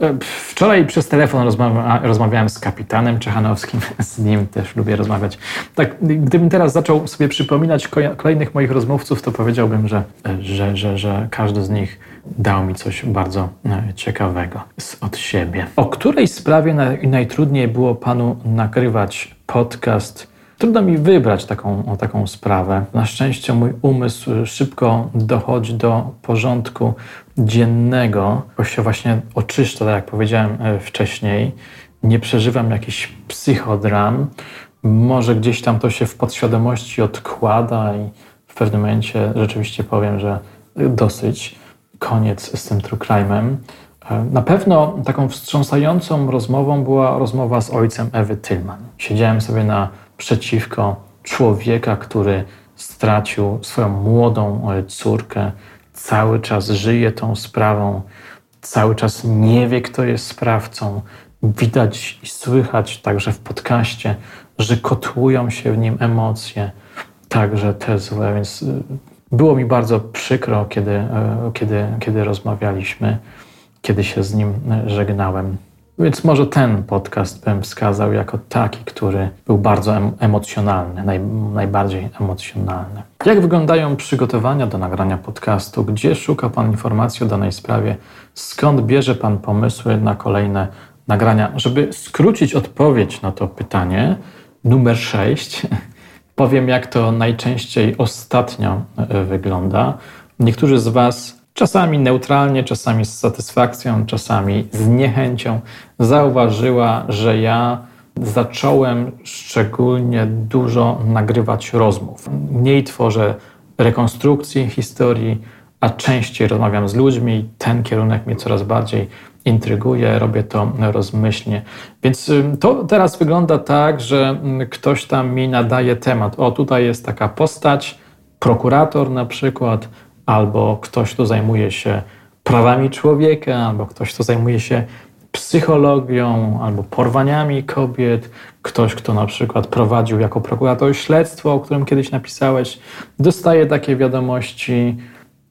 E, wczoraj przez telefon rozmawia, rozmawiałem z kapitanem Czechanowskim, z nim też lubię rozmawiać. Tak, gdybym teraz zaczął sobie przypominać kolejnych moich rozmówców, to powiedziałbym, że, że, że, że każdy z nich dał mi coś bardzo e, ciekawego od siebie. O której sprawie naj, najtrudniej było panu nagrywać podcast Trudno mi wybrać taką, taką sprawę. Na szczęście mój umysł szybko dochodzi do porządku dziennego, bo się właśnie oczyszcza, tak jak powiedziałem e, wcześniej. Nie przeżywam jakichś psychodram. Może gdzieś tam to się w podświadomości odkłada i w pewnym momencie rzeczywiście powiem, że dosyć. Koniec z tym true crime'em. E, na pewno taką wstrząsającą rozmową była rozmowa z ojcem Ewy Tillman. Siedziałem sobie na przeciwko człowieka, który stracił swoją młodą e, córkę, cały czas żyje tą sprawą, cały czas nie wie, kto jest sprawcą. Widać i słychać także w podcaście, że kotłują się w nim emocje, także te złe, więc e, było mi bardzo przykro, kiedy, e, kiedy, kiedy rozmawialiśmy, kiedy się z nim żegnałem. Więc może ten podcast bym wskazał jako taki, który był bardzo emocjonalny, naj, najbardziej emocjonalny. Jak wyglądają przygotowania do nagrania podcastu? Gdzie szuka Pan informacji o danej sprawie? Skąd bierze Pan pomysły na kolejne nagrania? Żeby skrócić odpowiedź na to pytanie, numer 6, powiem jak to najczęściej ostatnio e, wygląda. Niektórzy z Was czasami neutralnie, czasami z satysfakcją, czasami z niechęcią, zauważyła, że ja zacząłem szczególnie dużo nagrywać rozmów. Mniej tworzę rekonstrukcji historii, a częściej rozmawiam z ludźmi. Ten kierunek mnie coraz bardziej intryguje, robię to rozmyślnie. Więc to teraz wygląda tak, że ktoś tam mi nadaje temat. O, tutaj jest taka postać, prokurator na przykład, albo ktoś, kto zajmuje się prawami człowieka, albo ktoś, kto zajmuje się psychologią, albo porwaniami kobiet, ktoś, kto na przykład prowadził jako prokurator śledztwo, o którym kiedyś napisałeś, dostaje takie wiadomości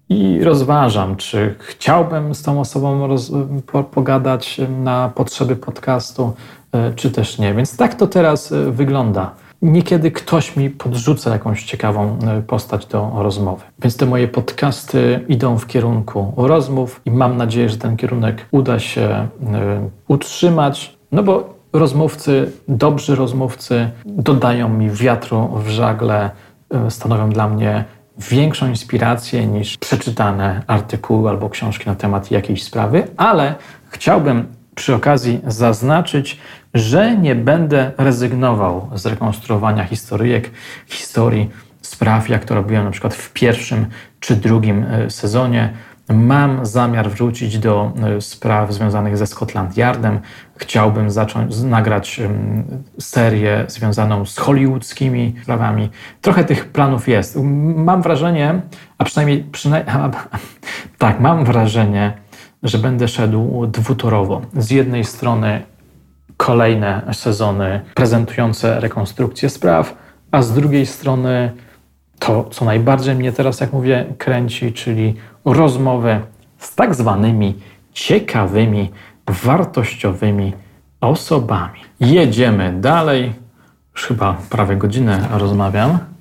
i rozważam, czy chciałbym z tą osobą roz, po, pogadać na potrzeby podcastu, e, czy też nie. Więc tak to teraz e, wygląda niekiedy ktoś mi podrzuca jakąś ciekawą e, postać do rozmowy. Więc te moje podcasty idą w kierunku rozmów i mam nadzieję, że ten kierunek uda się e, utrzymać, no bo rozmówcy, dobrzy rozmówcy dodają mi wiatru w żagle, e, stanowią dla mnie większą inspirację niż przeczytane artykuły albo książki na temat jakiejś sprawy, ale chciałbym przy okazji zaznaczyć, że nie będę rezygnował z rekonstruowania historyjek, historii, spraw, jak to robiłem na przykład w pierwszym czy drugim e, sezonie. Mam zamiar wrócić do e, spraw związanych ze Scotland Yardem. Chciałbym zacząć nagrać serię związaną z hollywoodzkimi sprawami. Trochę tych planów jest. Mam wrażenie, a przynajmniej, przynajmniej tak, mam wrażenie, że będę szedł dwutorowo. Z jednej strony kolejne sezony prezentujące rekonstrukcję spraw, a z drugiej strony to, co najbardziej mnie teraz, jak mówię, kręci, czyli rozmowę z tak zwanymi ciekawymi, wartościowymi osobami. Jedziemy dalej. Już chyba prawie godzinę rozmawiam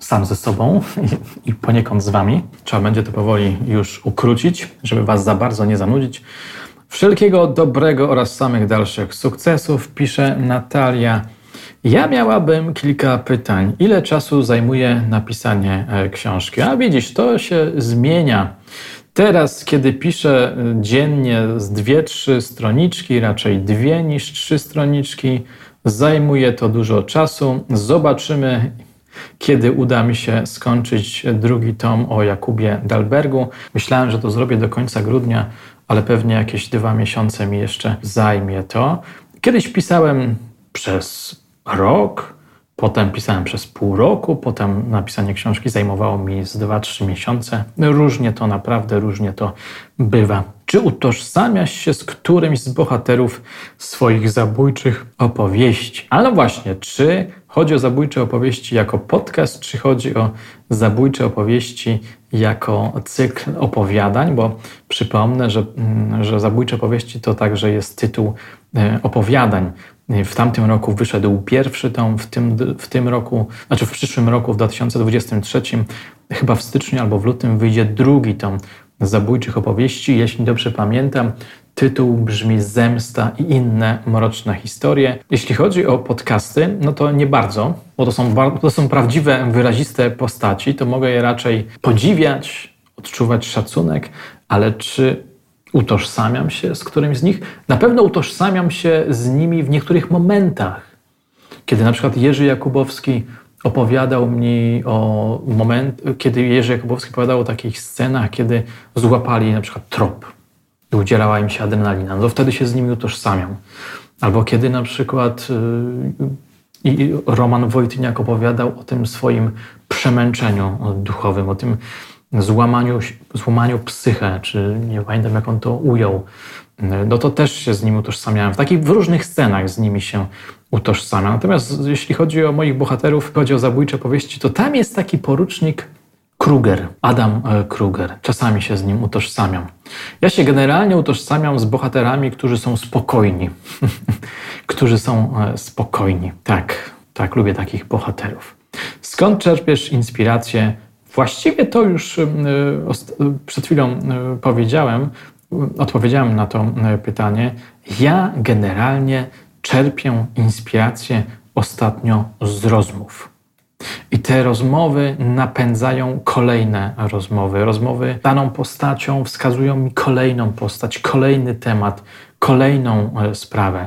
sam ze sobą i poniekąd z wami. Trzeba będzie to powoli już ukrócić, żeby was za bardzo nie zanudzić. Wszelkiego dobrego oraz samych dalszych sukcesów, pisze Natalia. Ja miałabym kilka pytań. Ile czasu zajmuje napisanie e, książki? A widzisz, to się zmienia. Teraz, kiedy piszę e, dziennie z dwie, trzy stroniczki, raczej dwie niż trzy stroniczki, zajmuje to dużo czasu. Zobaczymy, kiedy uda mi się skończyć drugi tom o Jakubie Dalbergu. Myślałem, że to zrobię do końca grudnia, ale pewnie jakieś dwa miesiące mi jeszcze zajmie to. Kiedyś pisałem przez rok, potem pisałem przez pół roku, potem napisanie książki zajmowało mi z 2-3 miesiące. Różnie to, naprawdę różnie to bywa. Czy utożsamiasz się z którymś z bohaterów swoich zabójczych opowieści? Ale właśnie, czy chodzi o zabójcze opowieści jako podcast, czy chodzi o zabójcze opowieści jako cykl opowiadań? Bo przypomnę, że, mm, że zabójcze opowieści to także jest tytuł e, opowiadań. W tamtym roku wyszedł pierwszy tom, w tym, w tym roku, znaczy w przyszłym roku, w 2023, chyba w styczniu albo w lutym wyjdzie drugi tom zabójczych opowieści. Jeśli dobrze pamiętam, tytuł brzmi Zemsta i inne mroczne historie. Jeśli chodzi o podcasty, no to nie bardzo, bo to są, to są prawdziwe, wyraziste postaci, to mogę je raczej podziwiać, odczuwać szacunek, ale czy utożsamiam się z którymś z nich? Na pewno utożsamiam się z nimi w niektórych momentach. Kiedy na przykład Jerzy Jakubowski opowiadał mi o moment, kiedy Jerzy Jakubowski opowiadał o takich scenach, kiedy złapali na przykład trop i udzielała im się adrenalina, no to wtedy się z nimi utożsamiam. Albo kiedy na przykład yy, Roman Wojtyniak opowiadał o tym swoim przemęczeniu duchowym, o tym złamaniu, złamaniu psychę, czy nie pamiętam jak on to ujął, no to też się z nim utożsamiałem. W takich w różnych scenach z nimi się utożsamiam. Natomiast jeśli chodzi o moich bohaterów, chodzi o zabójcze powieści, to tam jest taki porucznik Kruger, Adam e, Kruger. Czasami się z nim utożsamiam. Ja się generalnie utożsamiam z bohaterami, którzy są spokojni. którzy są e, spokojni. Tak, tak, lubię takich bohaterów. Skąd czerpiesz inspirację? Właściwie to już e, przed chwilą powiedziałem, odpowiedziałem na to pytanie. Ja generalnie czerpię inspirację ostatnio z rozmów. I te rozmowy napędzają kolejne rozmowy. Rozmowy daną postacią wskazują mi kolejną postać, kolejny temat, kolejną e, sprawę.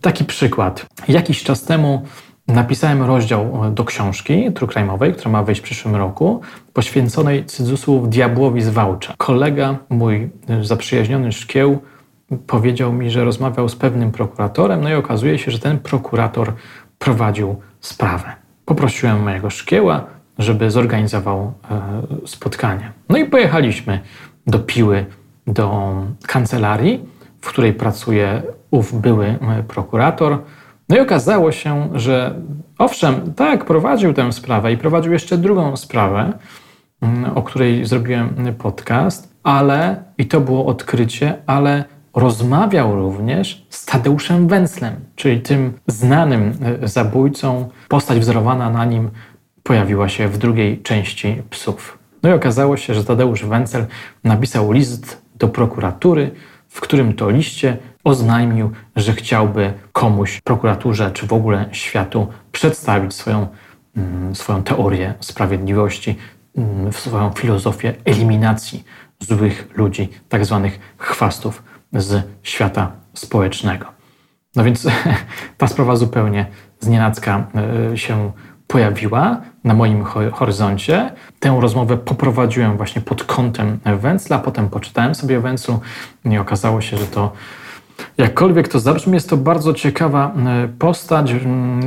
Taki przykład. Jakiś czas temu napisałem rozdział e, do książki trukrajmowej, która ma wyjść w przyszłym roku, poświęconej cudzysłów diabłowi z Wałcza. Kolega, mój e, zaprzyjaźniony szkieł, powiedział mi, że rozmawiał z pewnym prokuratorem, no i okazuje się, że ten prokurator prowadził sprawę. Poprosiłem mojego szkieła, żeby zorganizował e, spotkanie. No i pojechaliśmy do Piły, do kancelarii, w której pracuje ów były prokurator. No i okazało się, że owszem, tak, prowadził tę sprawę i prowadził jeszcze drugą sprawę, mm, o której zrobiłem podcast, ale, i to było odkrycie, ale rozmawiał również z Tadeuszem Węclem, czyli tym znanym e, zabójcą. Postać wzorowana na nim pojawiła się w drugiej części Psów. No i okazało się, że Tadeusz Węcel napisał list do prokuratury, w którym to liście oznajmił, że chciałby komuś, prokuraturze czy w ogóle światu przedstawić swoją, mm, swoją teorię sprawiedliwości, mm, swoją filozofię eliminacji złych ludzi, tak zwanych chwastów z świata społecznego. No więc ta sprawa zupełnie znienacka e, się pojawiła na moim horyzoncie. Tę rozmowę poprowadziłem właśnie pod kątem Węcla, potem poczytałem sobie o Węclu i okazało się, że to jakkolwiek to zabrzmi, jest to bardzo ciekawa e, postać.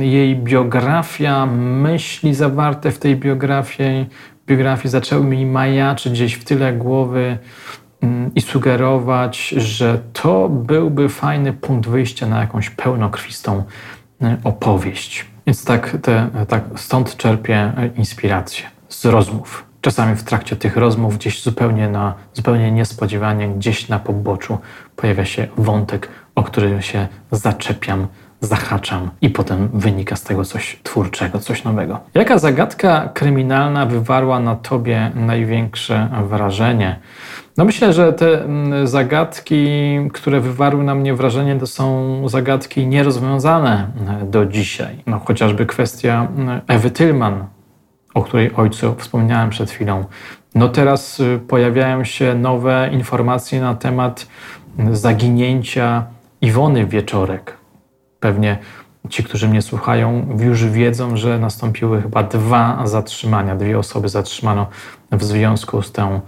Jej biografia, myśli zawarte w tej biografii, biografii zaczęły mi majaczyć gdzieś w tyle głowy Mm, i sugerować, że to byłby fajny punkt wyjścia na jakąś pełnokrwistą y, opowieść. Więc tak, te, tak stąd czerpię inspirację. z rozmów. Czasami w trakcie tych rozmów, gdzieś zupełnie, na, zupełnie niespodziewanie, gdzieś na poboczu pojawia się wątek, o który się zaczepiam, zahaczam i potem wynika z tego coś twórczego, coś nowego. Jaka zagadka kryminalna wywarła na tobie największe wrażenie? No myślę, że te mm, zagadki, które wywarły na mnie wrażenie, to są zagadki nierozwiązane do dzisiaj. No chociażby kwestia mm, Ewy Tylman, o której ojcu wspomniałem przed chwilą. No teraz y, pojawiają się nowe informacje na temat zaginięcia Iwony Wieczorek. Pewnie ci, którzy mnie słuchają, już wiedzą, że nastąpiły chyba dwa zatrzymania, dwie osoby zatrzymano w związku z tą,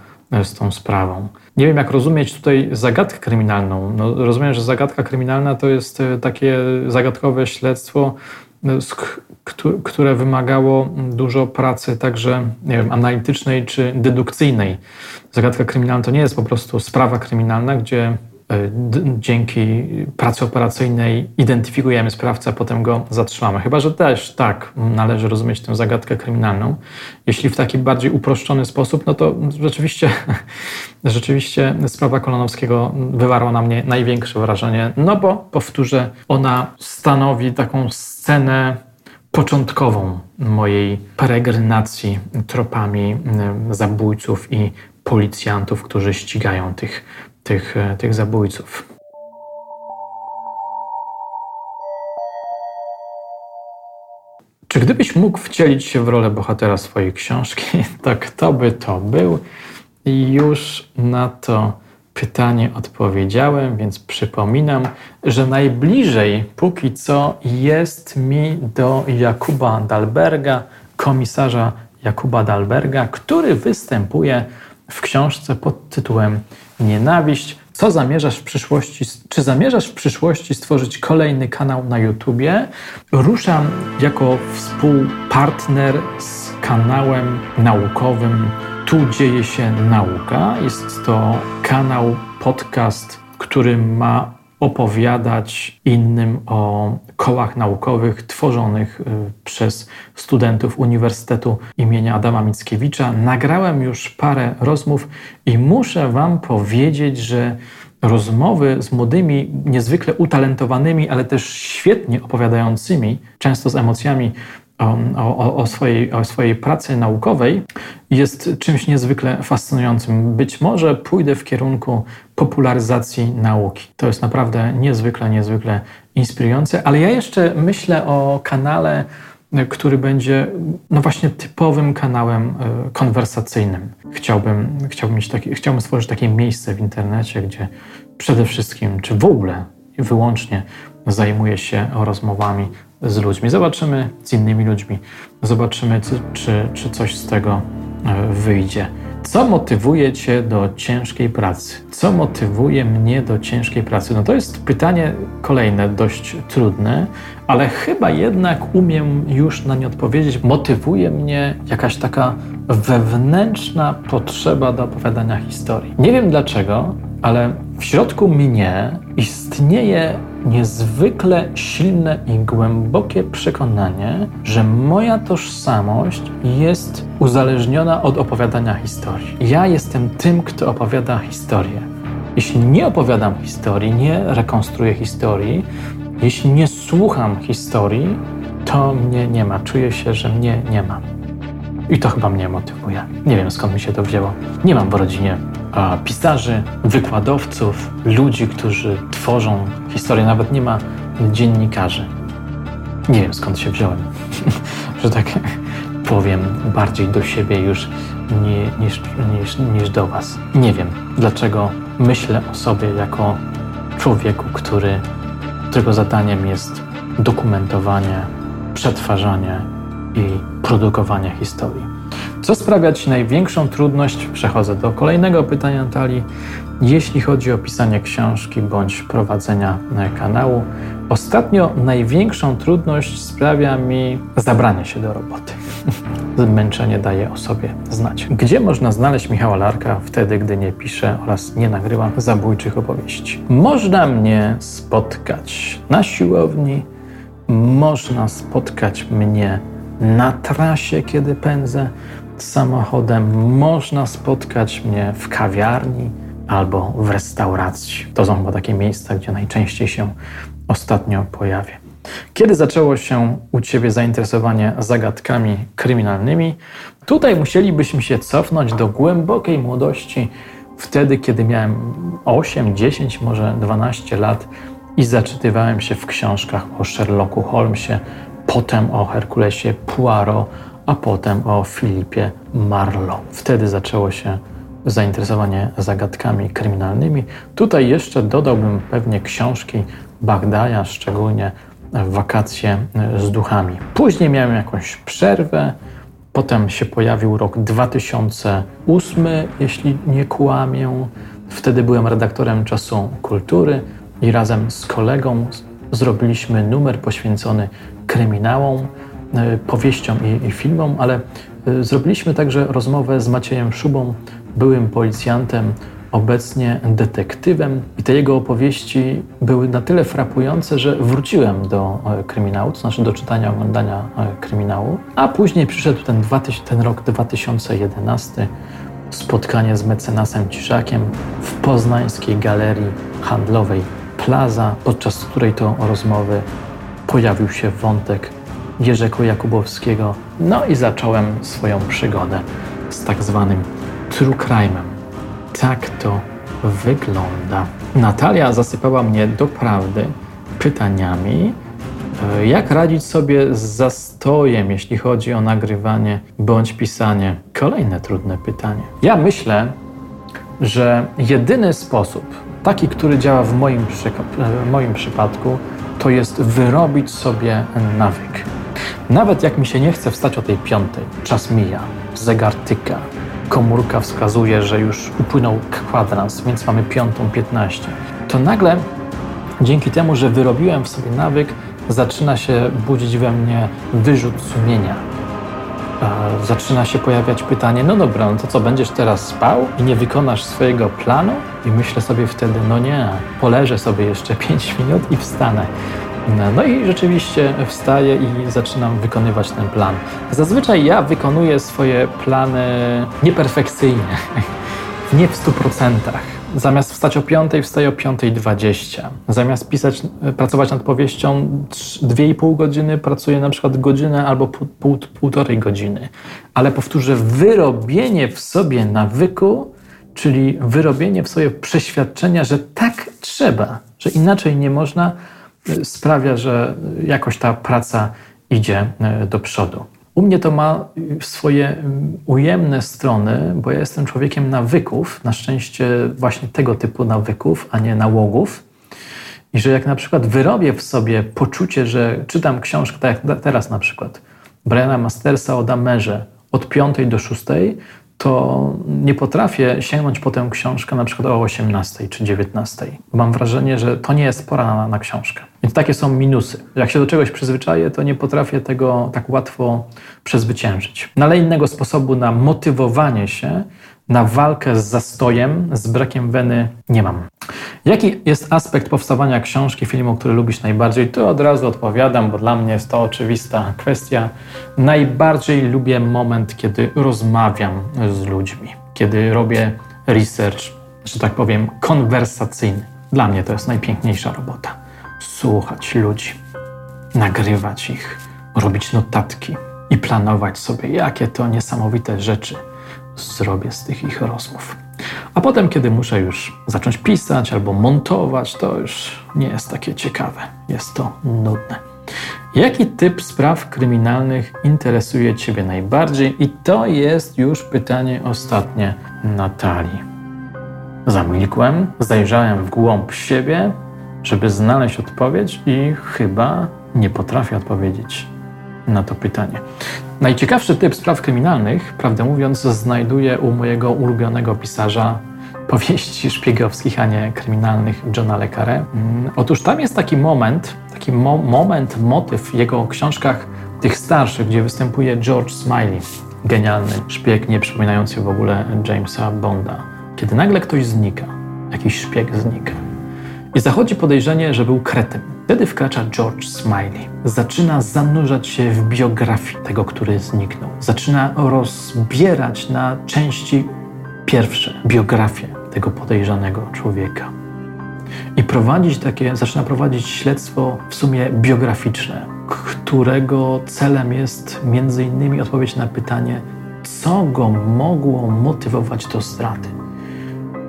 z tą sprawą. Nie wiem, jak rozumieć tutaj zagadkę kryminalną. No, rozumiem, że zagadka kryminalna to jest e, takie zagadkowe śledztwo, które wymagało dużo pracy także nie wiem, analitycznej czy dedukcyjnej. Zagadka kryminalna to nie jest po prostu sprawa kryminalna, gdzie dzięki pracy operacyjnej identyfikujemy sprawcę, a potem go zatrzymamy. Chyba, że też tak należy rozumieć tę zagadkę kryminalną. Jeśli w taki bardziej uproszczony sposób, no to rzeczywiście, rzeczywiście sprawa Kolonowskiego wywarła na mnie największe wrażenie, no bo powtórzę, ona stanowi taką scenę początkową mojej peregrinacji tropami zabójców i policjantów, którzy ścigają tych tych, e, tych zabójców. Czy gdybyś mógł wcielić się w rolę bohatera swojej książki, to kto by to był? I już na to pytanie odpowiedziałem, więc przypominam, że najbliżej póki co jest mi do Jakuba Dalberga, komisarza Jakuba Dalberga, który występuje w książce pod tytułem Nienawiść. Co zamierzasz w przyszłości? Czy zamierzasz w przyszłości stworzyć kolejny kanał na YouTubie? Ruszam jako współpartner z kanałem naukowym Tu dzieje się nauka. Jest to kanał, podcast, który ma opowiadać innym o kołach naukowych tworzonych y, przez studentów Uniwersytetu imienia Adama Mickiewicza. Nagrałem już parę rozmów i muszę Wam powiedzieć, że rozmowy z młodymi, niezwykle utalentowanymi, ale też świetnie opowiadającymi, często z emocjami o, o, swojej, o swojej pracy naukowej jest czymś niezwykle fascynującym. Być może pójdę w kierunku popularyzacji nauki. To jest naprawdę niezwykle, niezwykle inspirujące, ale ja jeszcze myślę o kanale, który będzie no właśnie typowym kanałem e, konwersacyjnym. Chciałbym, chciałbym, mieć taki, chciałbym stworzyć takie miejsce w internecie, gdzie przede wszystkim, czy w ogóle wyłącznie zajmuję się rozmowami z ludźmi. Zobaczymy z innymi ludźmi, zobaczymy, czy, czy coś z tego e, wyjdzie. Co motywuje Cię do ciężkiej pracy? Co motywuje mnie do ciężkiej pracy? No to jest pytanie kolejne, dość trudne, ale chyba jednak umiem już na nie odpowiedzieć. Motywuje mnie jakaś taka wewnętrzna potrzeba do opowiadania historii. Nie wiem dlaczego, ale w środku mnie istnieje niezwykle silne i głębokie przekonanie, że moja tożsamość jest uzależniona od opowiadania historii. Ja jestem tym, kto opowiada historię. Jeśli nie opowiadam historii, nie rekonstruuję historii, jeśli nie słucham historii, to mnie nie ma. Czuję się, że mnie nie ma. I to chyba mnie motywuje. Nie wiem skąd mi się to wzięło. Nie mam w rodzinie pisarzy, wykładowców, ludzi, którzy tworzą historię. Nawet nie ma dziennikarzy. Nie wiem skąd się wziąłem, że tak powiem bardziej do siebie już nie, niż, niż, niż do Was. Nie wiem, dlaczego myślę o sobie jako człowieku, który, którego zadaniem jest dokumentowanie, przetwarzanie i produkowanie historii. Co sprawia Ci największą trudność? Przechodzę do kolejnego pytania Natalii. Jeśli chodzi o pisanie książki bądź prowadzenia kanału, ostatnio największą trudność sprawia mi zabranie się do roboty. Zmęczenie daje o sobie znać. Gdzie można znaleźć Michała Larka wtedy, gdy nie piszę oraz nie nagrywam zabójczych opowieści? Można mnie spotkać na siłowni, można spotkać mnie na trasie, kiedy pędzę, samochodem, można spotkać mnie w kawiarni albo w restauracji. To są chyba takie miejsca, gdzie najczęściej się ostatnio pojawię. Kiedy zaczęło się u Ciebie zainteresowanie zagadkami kryminalnymi? Tutaj musielibyśmy się cofnąć do głębokiej młodości, wtedy, kiedy miałem 8, 10, może 12 lat i zaczytywałem się w książkach o Sherlocku Holmesie, potem o Herkulesie Poirot, a potem o Filipie Marlowe. Wtedy zaczęło się zainteresowanie zagadkami kryminalnymi. Tutaj jeszcze dodałbym pewnie książki Bagdaja, szczególnie wakacje z duchami. Później miałem jakąś przerwę, potem się pojawił rok 2008, jeśli nie kłamię. Wtedy byłem redaktorem czasu kultury i razem z kolegą zrobiliśmy numer poświęcony kryminałom, powieściom i, i filmom, ale e, zrobiliśmy także rozmowę z Maciejem Szubą, byłym policjantem, obecnie detektywem. I te jego opowieści były na tyle frapujące, że wróciłem do e, kryminału, to znaczy do czytania, oglądania kryminału. A później przyszedł ten, ten rok 2011, spotkanie z mecenasem Ciszakiem w poznańskiej galerii handlowej Plaza, podczas której to rozmowy pojawił się wątek Jerzego Jakubowskiego. No i zacząłem swoją przygodę z tak zwanym true crime'em. Tak to wygląda. Natalia zasypała mnie doprawdy pytaniami, e, jak radzić sobie z zastojem, jeśli chodzi o nagrywanie bądź pisanie. Kolejne trudne pytanie. Ja myślę, że jedyny sposób, taki, który działa w moim, e, w moim przypadku, to jest wyrobić sobie nawyk. Nawet jak mi się nie chce wstać o tej piątej, czas mija, zegar tyka, komórka wskazuje, że już upłynął kwadrans, więc mamy piątą piętnaście, to nagle dzięki temu, że wyrobiłem w sobie nawyk, zaczyna się budzić we mnie wyrzut sumienia. Zaczyna się pojawiać pytanie, no dobra, no to co, będziesz teraz spał i nie wykonasz swojego planu? I myślę sobie wtedy, no nie, poleżę sobie jeszcze 5 minut i wstanę. No i rzeczywiście wstaję i zaczynam wykonywać ten plan. Zazwyczaj ja wykonuję swoje plany nieperfekcyjnie, nie w 100%. Zamiast wstać o 5, wstaję o 5.20. Zamiast pisać, pracować nad powieścią 2,5 godziny, pracuję na przykład godzinę albo pół, pół, półtorej godziny. Ale powtórzę, wyrobienie w sobie nawyku, czyli wyrobienie w sobie przeświadczenia, że tak trzeba, że inaczej nie można, sprawia, że jakoś ta praca idzie e, do przodu. U mnie to ma swoje mm, ujemne strony, bo ja jestem człowiekiem nawyków, na szczęście właśnie tego typu nawyków, a nie nałogów. I że jak na przykład wyrobię w sobie poczucie, że czytam książkę, tak jak teraz na przykład, Briana Mastersa o Damerze od 5 do 6, to nie potrafię sięgnąć po tę książkę na przykład o 18 czy 19. Mam wrażenie, że to nie jest pora na, na książkę. Więc takie są minusy. Jak się do czegoś przyzwyczaję, to nie potrafię tego tak łatwo przezwyciężyć. No ale innego sposobu na motywowanie się, na walkę z zastojem, z brakiem weny nie mam. Jaki jest aspekt powstawania książki, filmu, który lubisz najbardziej? To od razu odpowiadam, bo dla mnie jest to oczywista kwestia. Najbardziej lubię moment, kiedy rozmawiam z ludźmi, kiedy robię research, że tak powiem, konwersacyjny. Dla mnie to jest najpiękniejsza robota. Słuchać ludzi, nagrywać ich, robić notatki i planować sobie, jakie to niesamowite rzeczy zrobię z tych ich rozmów. A potem, kiedy muszę już zacząć pisać albo montować, to już nie jest takie ciekawe. Jest to nudne. Jaki typ spraw kryminalnych interesuje Ciebie najbardziej? I to jest już pytanie ostatnie Natalii. Zamilkłem, zajrzałem w głąb siebie, żeby znaleźć odpowiedź, i chyba nie potrafię odpowiedzieć na to pytanie. Najciekawszy typ spraw kryminalnych, prawdę mówiąc, znajduję u mojego ulubionego pisarza powieści szpiegowskich, a nie kryminalnych Johna Le Carre. Mm, otóż tam jest taki moment, taki mo moment, motyw w jego książkach tych starszych, gdzie występuje George Smiley, genialny szpieg, nie przypominający w ogóle Jamesa Bonda. Kiedy nagle ktoś znika, jakiś szpieg znika I zachodzi podejrzenie, że był kretym. Wtedy wkracza George Smiley. Zaczyna zanurzać się w biografii tego, który zniknął. Zaczyna rozbierać na części pierwsze biografię tego podejrzanego człowieka. I prowadzić takie, zaczyna prowadzić śledztwo w sumie biograficzne, którego celem jest między innymi odpowiedź na pytanie, co go mogło motywować do zdrady.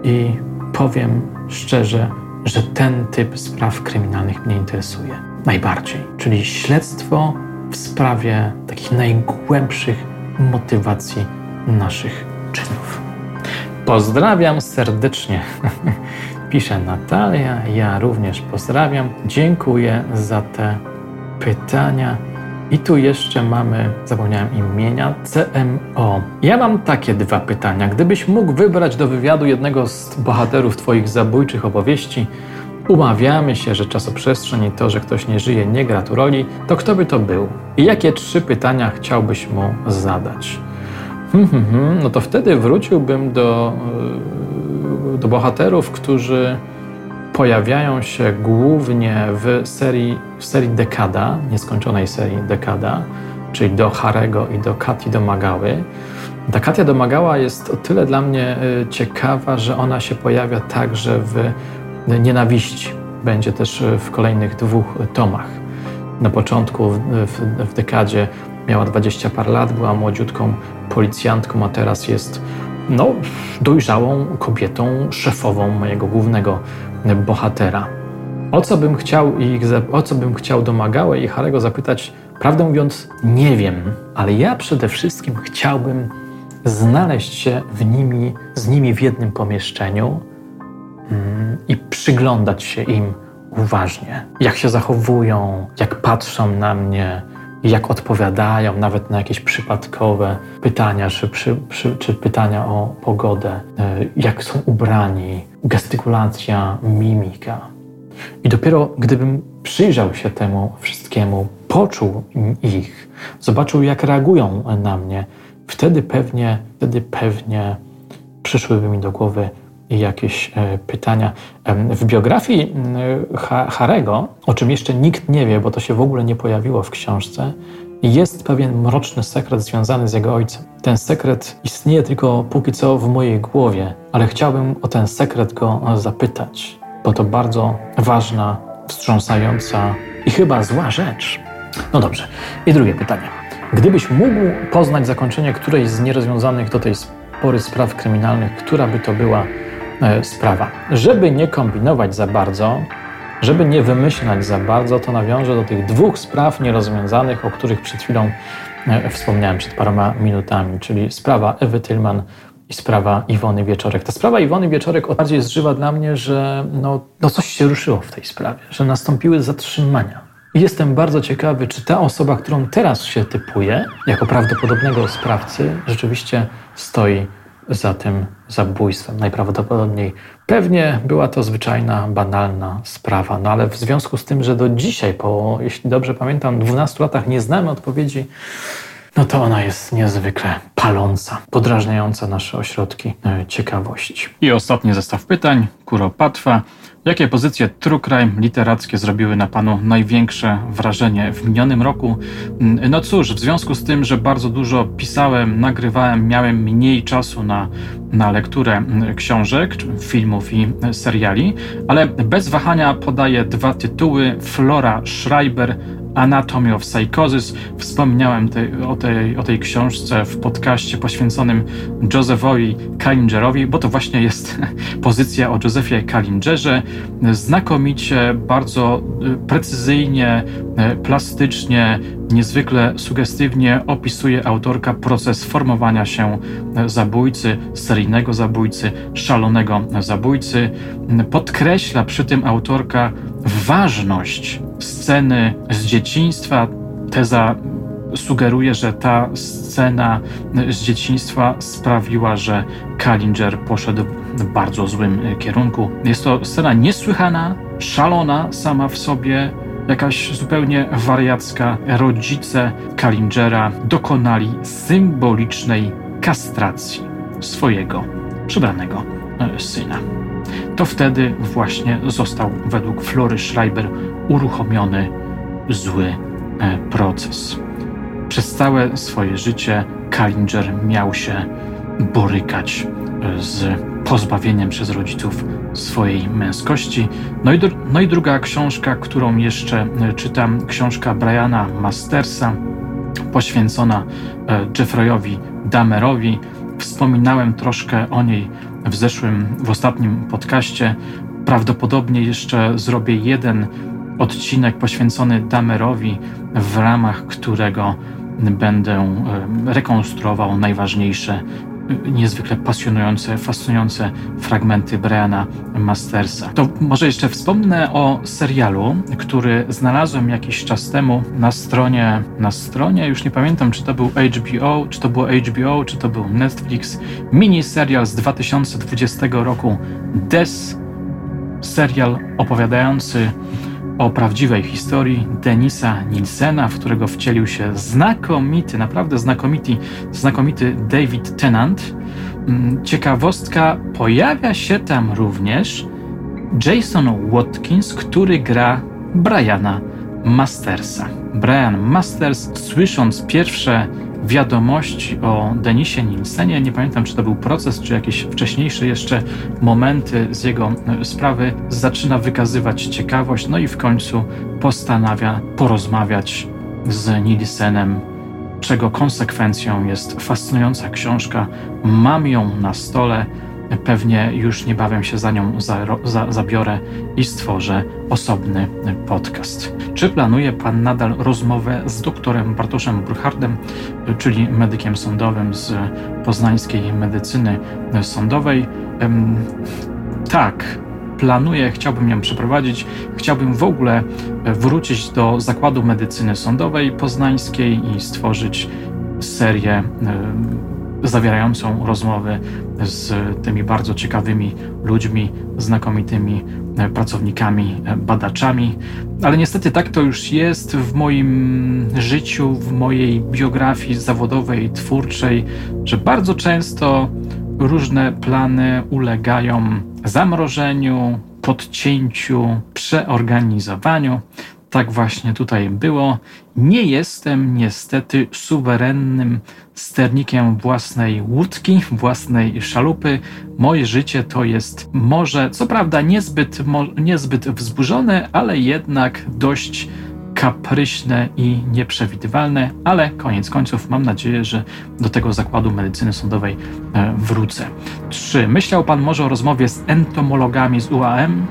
I powiem szczerze, że ten typ spraw kryminalnych mnie interesuje najbardziej, czyli śledztwo w sprawie takich najgłębszych motywacji naszych czynów. Pozdrawiam serdecznie. Pisze Natalia, ja również pozdrawiam. Dziękuję za te pytania. I tu jeszcze mamy, zapomniałem imienia, CMO. Ja mam takie dwa pytania. Gdybyś mógł wybrać do wywiadu jednego z bohaterów Twoich zabójczych opowieści, umawiamy się, że czasoprzestrzeń i to, że ktoś nie żyje, nie gra tu roli, to kto by to był? I jakie trzy pytania chciałbyś mu zadać? Hmm, hmm, hmm. No to wtedy wróciłbym do, e, do bohaterów, którzy pojawiają się głównie w serii, w serii Dekada, nieskończonej serii Dekada, czyli do Harego i do Kati Domagały. Ta Katia Domagała jest o tyle dla mnie y, ciekawa, że ona się pojawia także w Nienawiści. Będzie też w kolejnych dwóch tomach. Na początku, w, w, w dekadzie, miała 20 par lat, była młodziutką policjantką, a teraz jest no, dojrzałą kobietą, szefową mojego głównego bohatera. O co bym chciał ich, o co bym chciał domagałe i Harego zapytać, prawdę mówiąc, nie wiem, ale ja przede wszystkim chciałbym znaleźć się w nimi, z nimi w jednym pomieszczeniu mm, i przyglądać się im uważnie. Jak się zachowują, jak patrzą na mnie, jak odpowiadają nawet na jakieś przypadkowe pytania, czy, czy, czy pytania o pogodę, e, jak są ubrani, gestykulacja, mimika. I dopiero gdybym przyjrzał się temu wszystkiemu, poczuł ich, zobaczył, jak reagują na mnie, wtedy pewnie, wtedy pewnie przyszłyby mi do głowy jakieś e, pytania. W biografii Harego, o czym jeszcze nikt nie wie, bo to się w ogóle nie pojawiło w książce, jest pewien mroczny sekret związany z jego ojcem. Ten sekret istnieje tylko póki co w mojej głowie, ale chciałbym o ten sekret go zapytać, bo to bardzo ważna, wstrząsająca i chyba zła rzecz. No dobrze. I drugie pytanie. Gdybyś mógł poznać zakończenie którejś z nierozwiązanych do tej pory spraw kryminalnych, która by to była e, sprawa? Żeby nie kombinować za bardzo, żeby nie wymyślać za bardzo, to nawiążę do tych dwóch spraw nierozwiązanych, o których przed chwilą e, wspomniałem, przed paroma minutami, czyli sprawa Ewy Tylman i sprawa Iwony Wieczorek. Ta sprawa Iwony Wieczorek o bardziej jest żywa dla mnie, że no, no coś się ruszyło w tej sprawie, że nastąpiły zatrzymania. I jestem bardzo ciekawy, czy ta osoba, którą teraz się typuje jako prawdopodobnego sprawcy, rzeczywiście stoi za tym zabójstwem. Najprawdopodobniej pewnie była to zwyczajna, banalna sprawa, no ale w związku z tym, że do dzisiaj, po, jeśli dobrze pamiętam, 12 latach nie znamy odpowiedzi, no to ona jest niezwykle paląca, podrażniająca nasze ośrodki e, ciekawości. I ostatni zestaw pytań, Kuropatwa. Jakie pozycje true crime literackie zrobiły na panu największe wrażenie w minionym roku? Mm, no cóż, w związku z tym, że bardzo dużo pisałem, nagrywałem, miałem mniej czasu na, na lekturę mm, książek, filmów i seriali, ale bez wahania podaję dwa tytuły: Flora Schreiber Anatomy of Psychosis. Wspomniałem tej, o, tej, o tej książce w podcaście poświęconym Josephowi Kalingerowi, bo to właśnie jest pozycja o Josephie Kalingerze. Znakomicie, bardzo y, precyzyjnie, y, plastycznie, niezwykle sugestywnie opisuje autorka proces formowania się zabójcy, seryjnego zabójcy, szalonego zabójcy. Podkreśla przy tym autorka ważność sceny z dzieciństwa. Teza sugeruje, że ta scena z dzieciństwa sprawiła, że Kalinger poszedł w bardzo złym kierunku. Jest to scena niesłychana, szalona sama w sobie, jakaś zupełnie wariacka. Rodzice Kalingera dokonali symbolicznej kastracji swojego przybranego syna. to wtedy właśnie został według Flory Schreiber uruchomiony zły e, proces. Przez całe swoje życie Kalinger miał się borykać e, z pozbawieniem przez rodziców swojej męskości. No i, no i druga książka, którą jeszcze e, czytam, książka Briana Mastersa, poświęcona Jeffreyowi Damerowi. Wspominałem troszkę o niej w zeszłym, w ostatnim podcaście. Prawdopodobnie jeszcze zrobię jeden odcinek poświęcony Damerowi, w ramach którego będę rekonstruował najważniejsze niezwykle pasjonujące, fascynujące fragmenty Briana Mastersa. To może jeszcze wspomnę o serialu, który znalazłem jakiś czas temu na stronie, na stronie, już nie pamiętam, czy to był HBO, czy to było HBO, czy to był Netflix, mini serial z 2020 roku Des, serial opowiadający o prawdziwej historii Denisa Nilsena, w którego wcielił się znakomity, naprawdę znakomity, znakomity David Tennant. Mm, ciekawostka, pojawia się tam również Jason Watkins, który gra Briana Mastersa. Brian Masters, słysząc pierwsze wiadomości o Denisie Nilsenie. Nie pamiętam, czy to był proces, czy jakieś wcześniejsze jeszcze momenty z jego e, sprawy. Zaczyna wykazywać ciekawość, no i w końcu postanawia porozmawiać z Nilsenem, czego konsekwencją jest fascynująca książka. Mam ją na stole Pewnie już niebawem się za nią za, za, zabiorę i stworzę osobny podcast. Czy planuje Pan nadal rozmowę z doktorem Bartoszem Bruchardem, czyli medykiem sądowym z poznańskiej medycyny sądowej? Tak, planuję, chciałbym ją przeprowadzić. Chciałbym w ogóle wrócić do Zakładu Medycyny Sądowej Poznańskiej i stworzyć serię zawierającą rozmowy z tymi bardzo ciekawymi ludźmi, znakomitymi e, pracownikami, e, badaczami. Ale niestety tak to już jest w moim życiu, w mojej biografii zawodowej, twórczej, że bardzo często różne plany ulegają zamrożeniu, podcięciu, przeorganizowaniu. Tak właśnie tutaj było. Nie jestem niestety suwerennym sternikiem własnej łódki, własnej szalupy. Moje życie to jest może, co prawda, niezbyt, niezbyt wzburzone, ale jednak dość kapryśne i nieprzewidywalne, ale koniec końców mam nadzieję, że do tego zakładu medycyny sądowej e, wrócę. 3. Myślał Pan może o rozmowie z entomologami z UAM?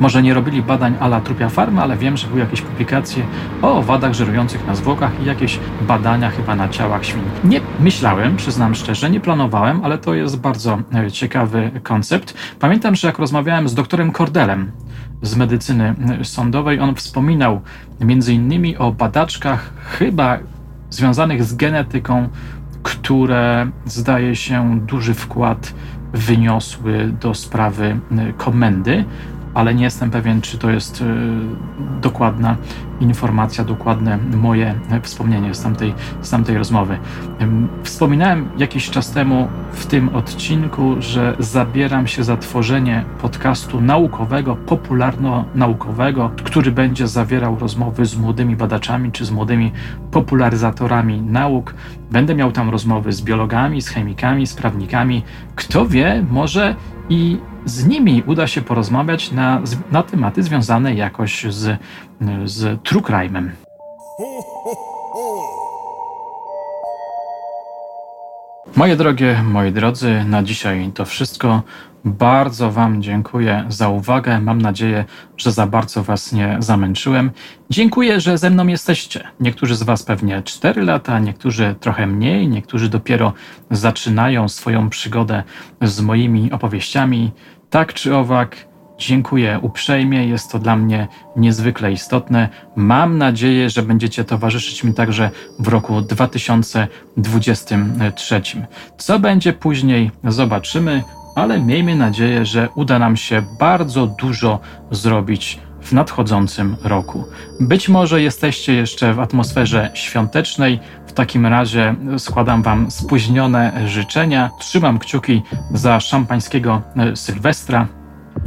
Może nie robili badań ala trupia farma, ale wiem, że były jakieś publikacje o owadach żerujących na zwłokach i jakieś badania chyba na ciałach świń. Nie myślałem, przyznam szczerze, nie planowałem, ale to jest bardzo e, ciekawy koncept. Pamiętam, że jak rozmawiałem z doktorem Kordelem z medycyny e, sądowej, on wspominał między innymi o badaczkach chyba związanych z genetyką, które zdaje się duży wkład wyniosły do sprawy e, komendy ale nie jestem pewien, czy to jest y, dokładna informacja, dokładne moje wspomnienie z tamtej, z tamtej rozmowy. Wspominałem jakiś czas temu w tym odcinku, że zabieram się za tworzenie podcastu naukowego, popularno-naukowego, który będzie zawierał rozmowy z młodymi badaczami czy z młodymi popularyzatorami nauk. Będę miał tam rozmowy z biologami, z chemikami, z prawnikami. Kto wie, może i z nimi uda się porozmawiać na, na tematy związane jakoś z, z true crime'em. Moje drogie, moi drodzy, na dzisiaj to wszystko. Bardzo Wam dziękuję za uwagę. Mam nadzieję, że za bardzo Was nie zamęczyłem. Dziękuję, że ze mną jesteście. Niektórzy z Was pewnie 4 lata, niektórzy trochę mniej, niektórzy dopiero zaczynają swoją przygodę z moimi opowieściami. Tak czy owak, dziękuję uprzejmie. Jest to dla mnie niezwykle istotne. Mam nadzieję, że będziecie towarzyszyć mi także w roku 2023. Co będzie później, zobaczymy ale miejmy nadzieję, że uda nam się bardzo dużo zrobić w nadchodzącym roku. Być może jesteście jeszcze w atmosferze świątecznej, w takim razie składam Wam spóźnione życzenia. Trzymam kciuki za szampańskiego e, Sylwestra.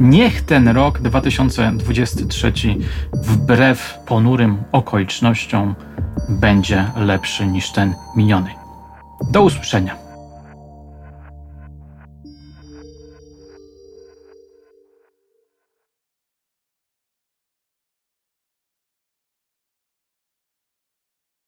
Niech ten rok 2023 wbrew ponurym okolicznościom będzie lepszy niż ten miniony. Do usłyszenia.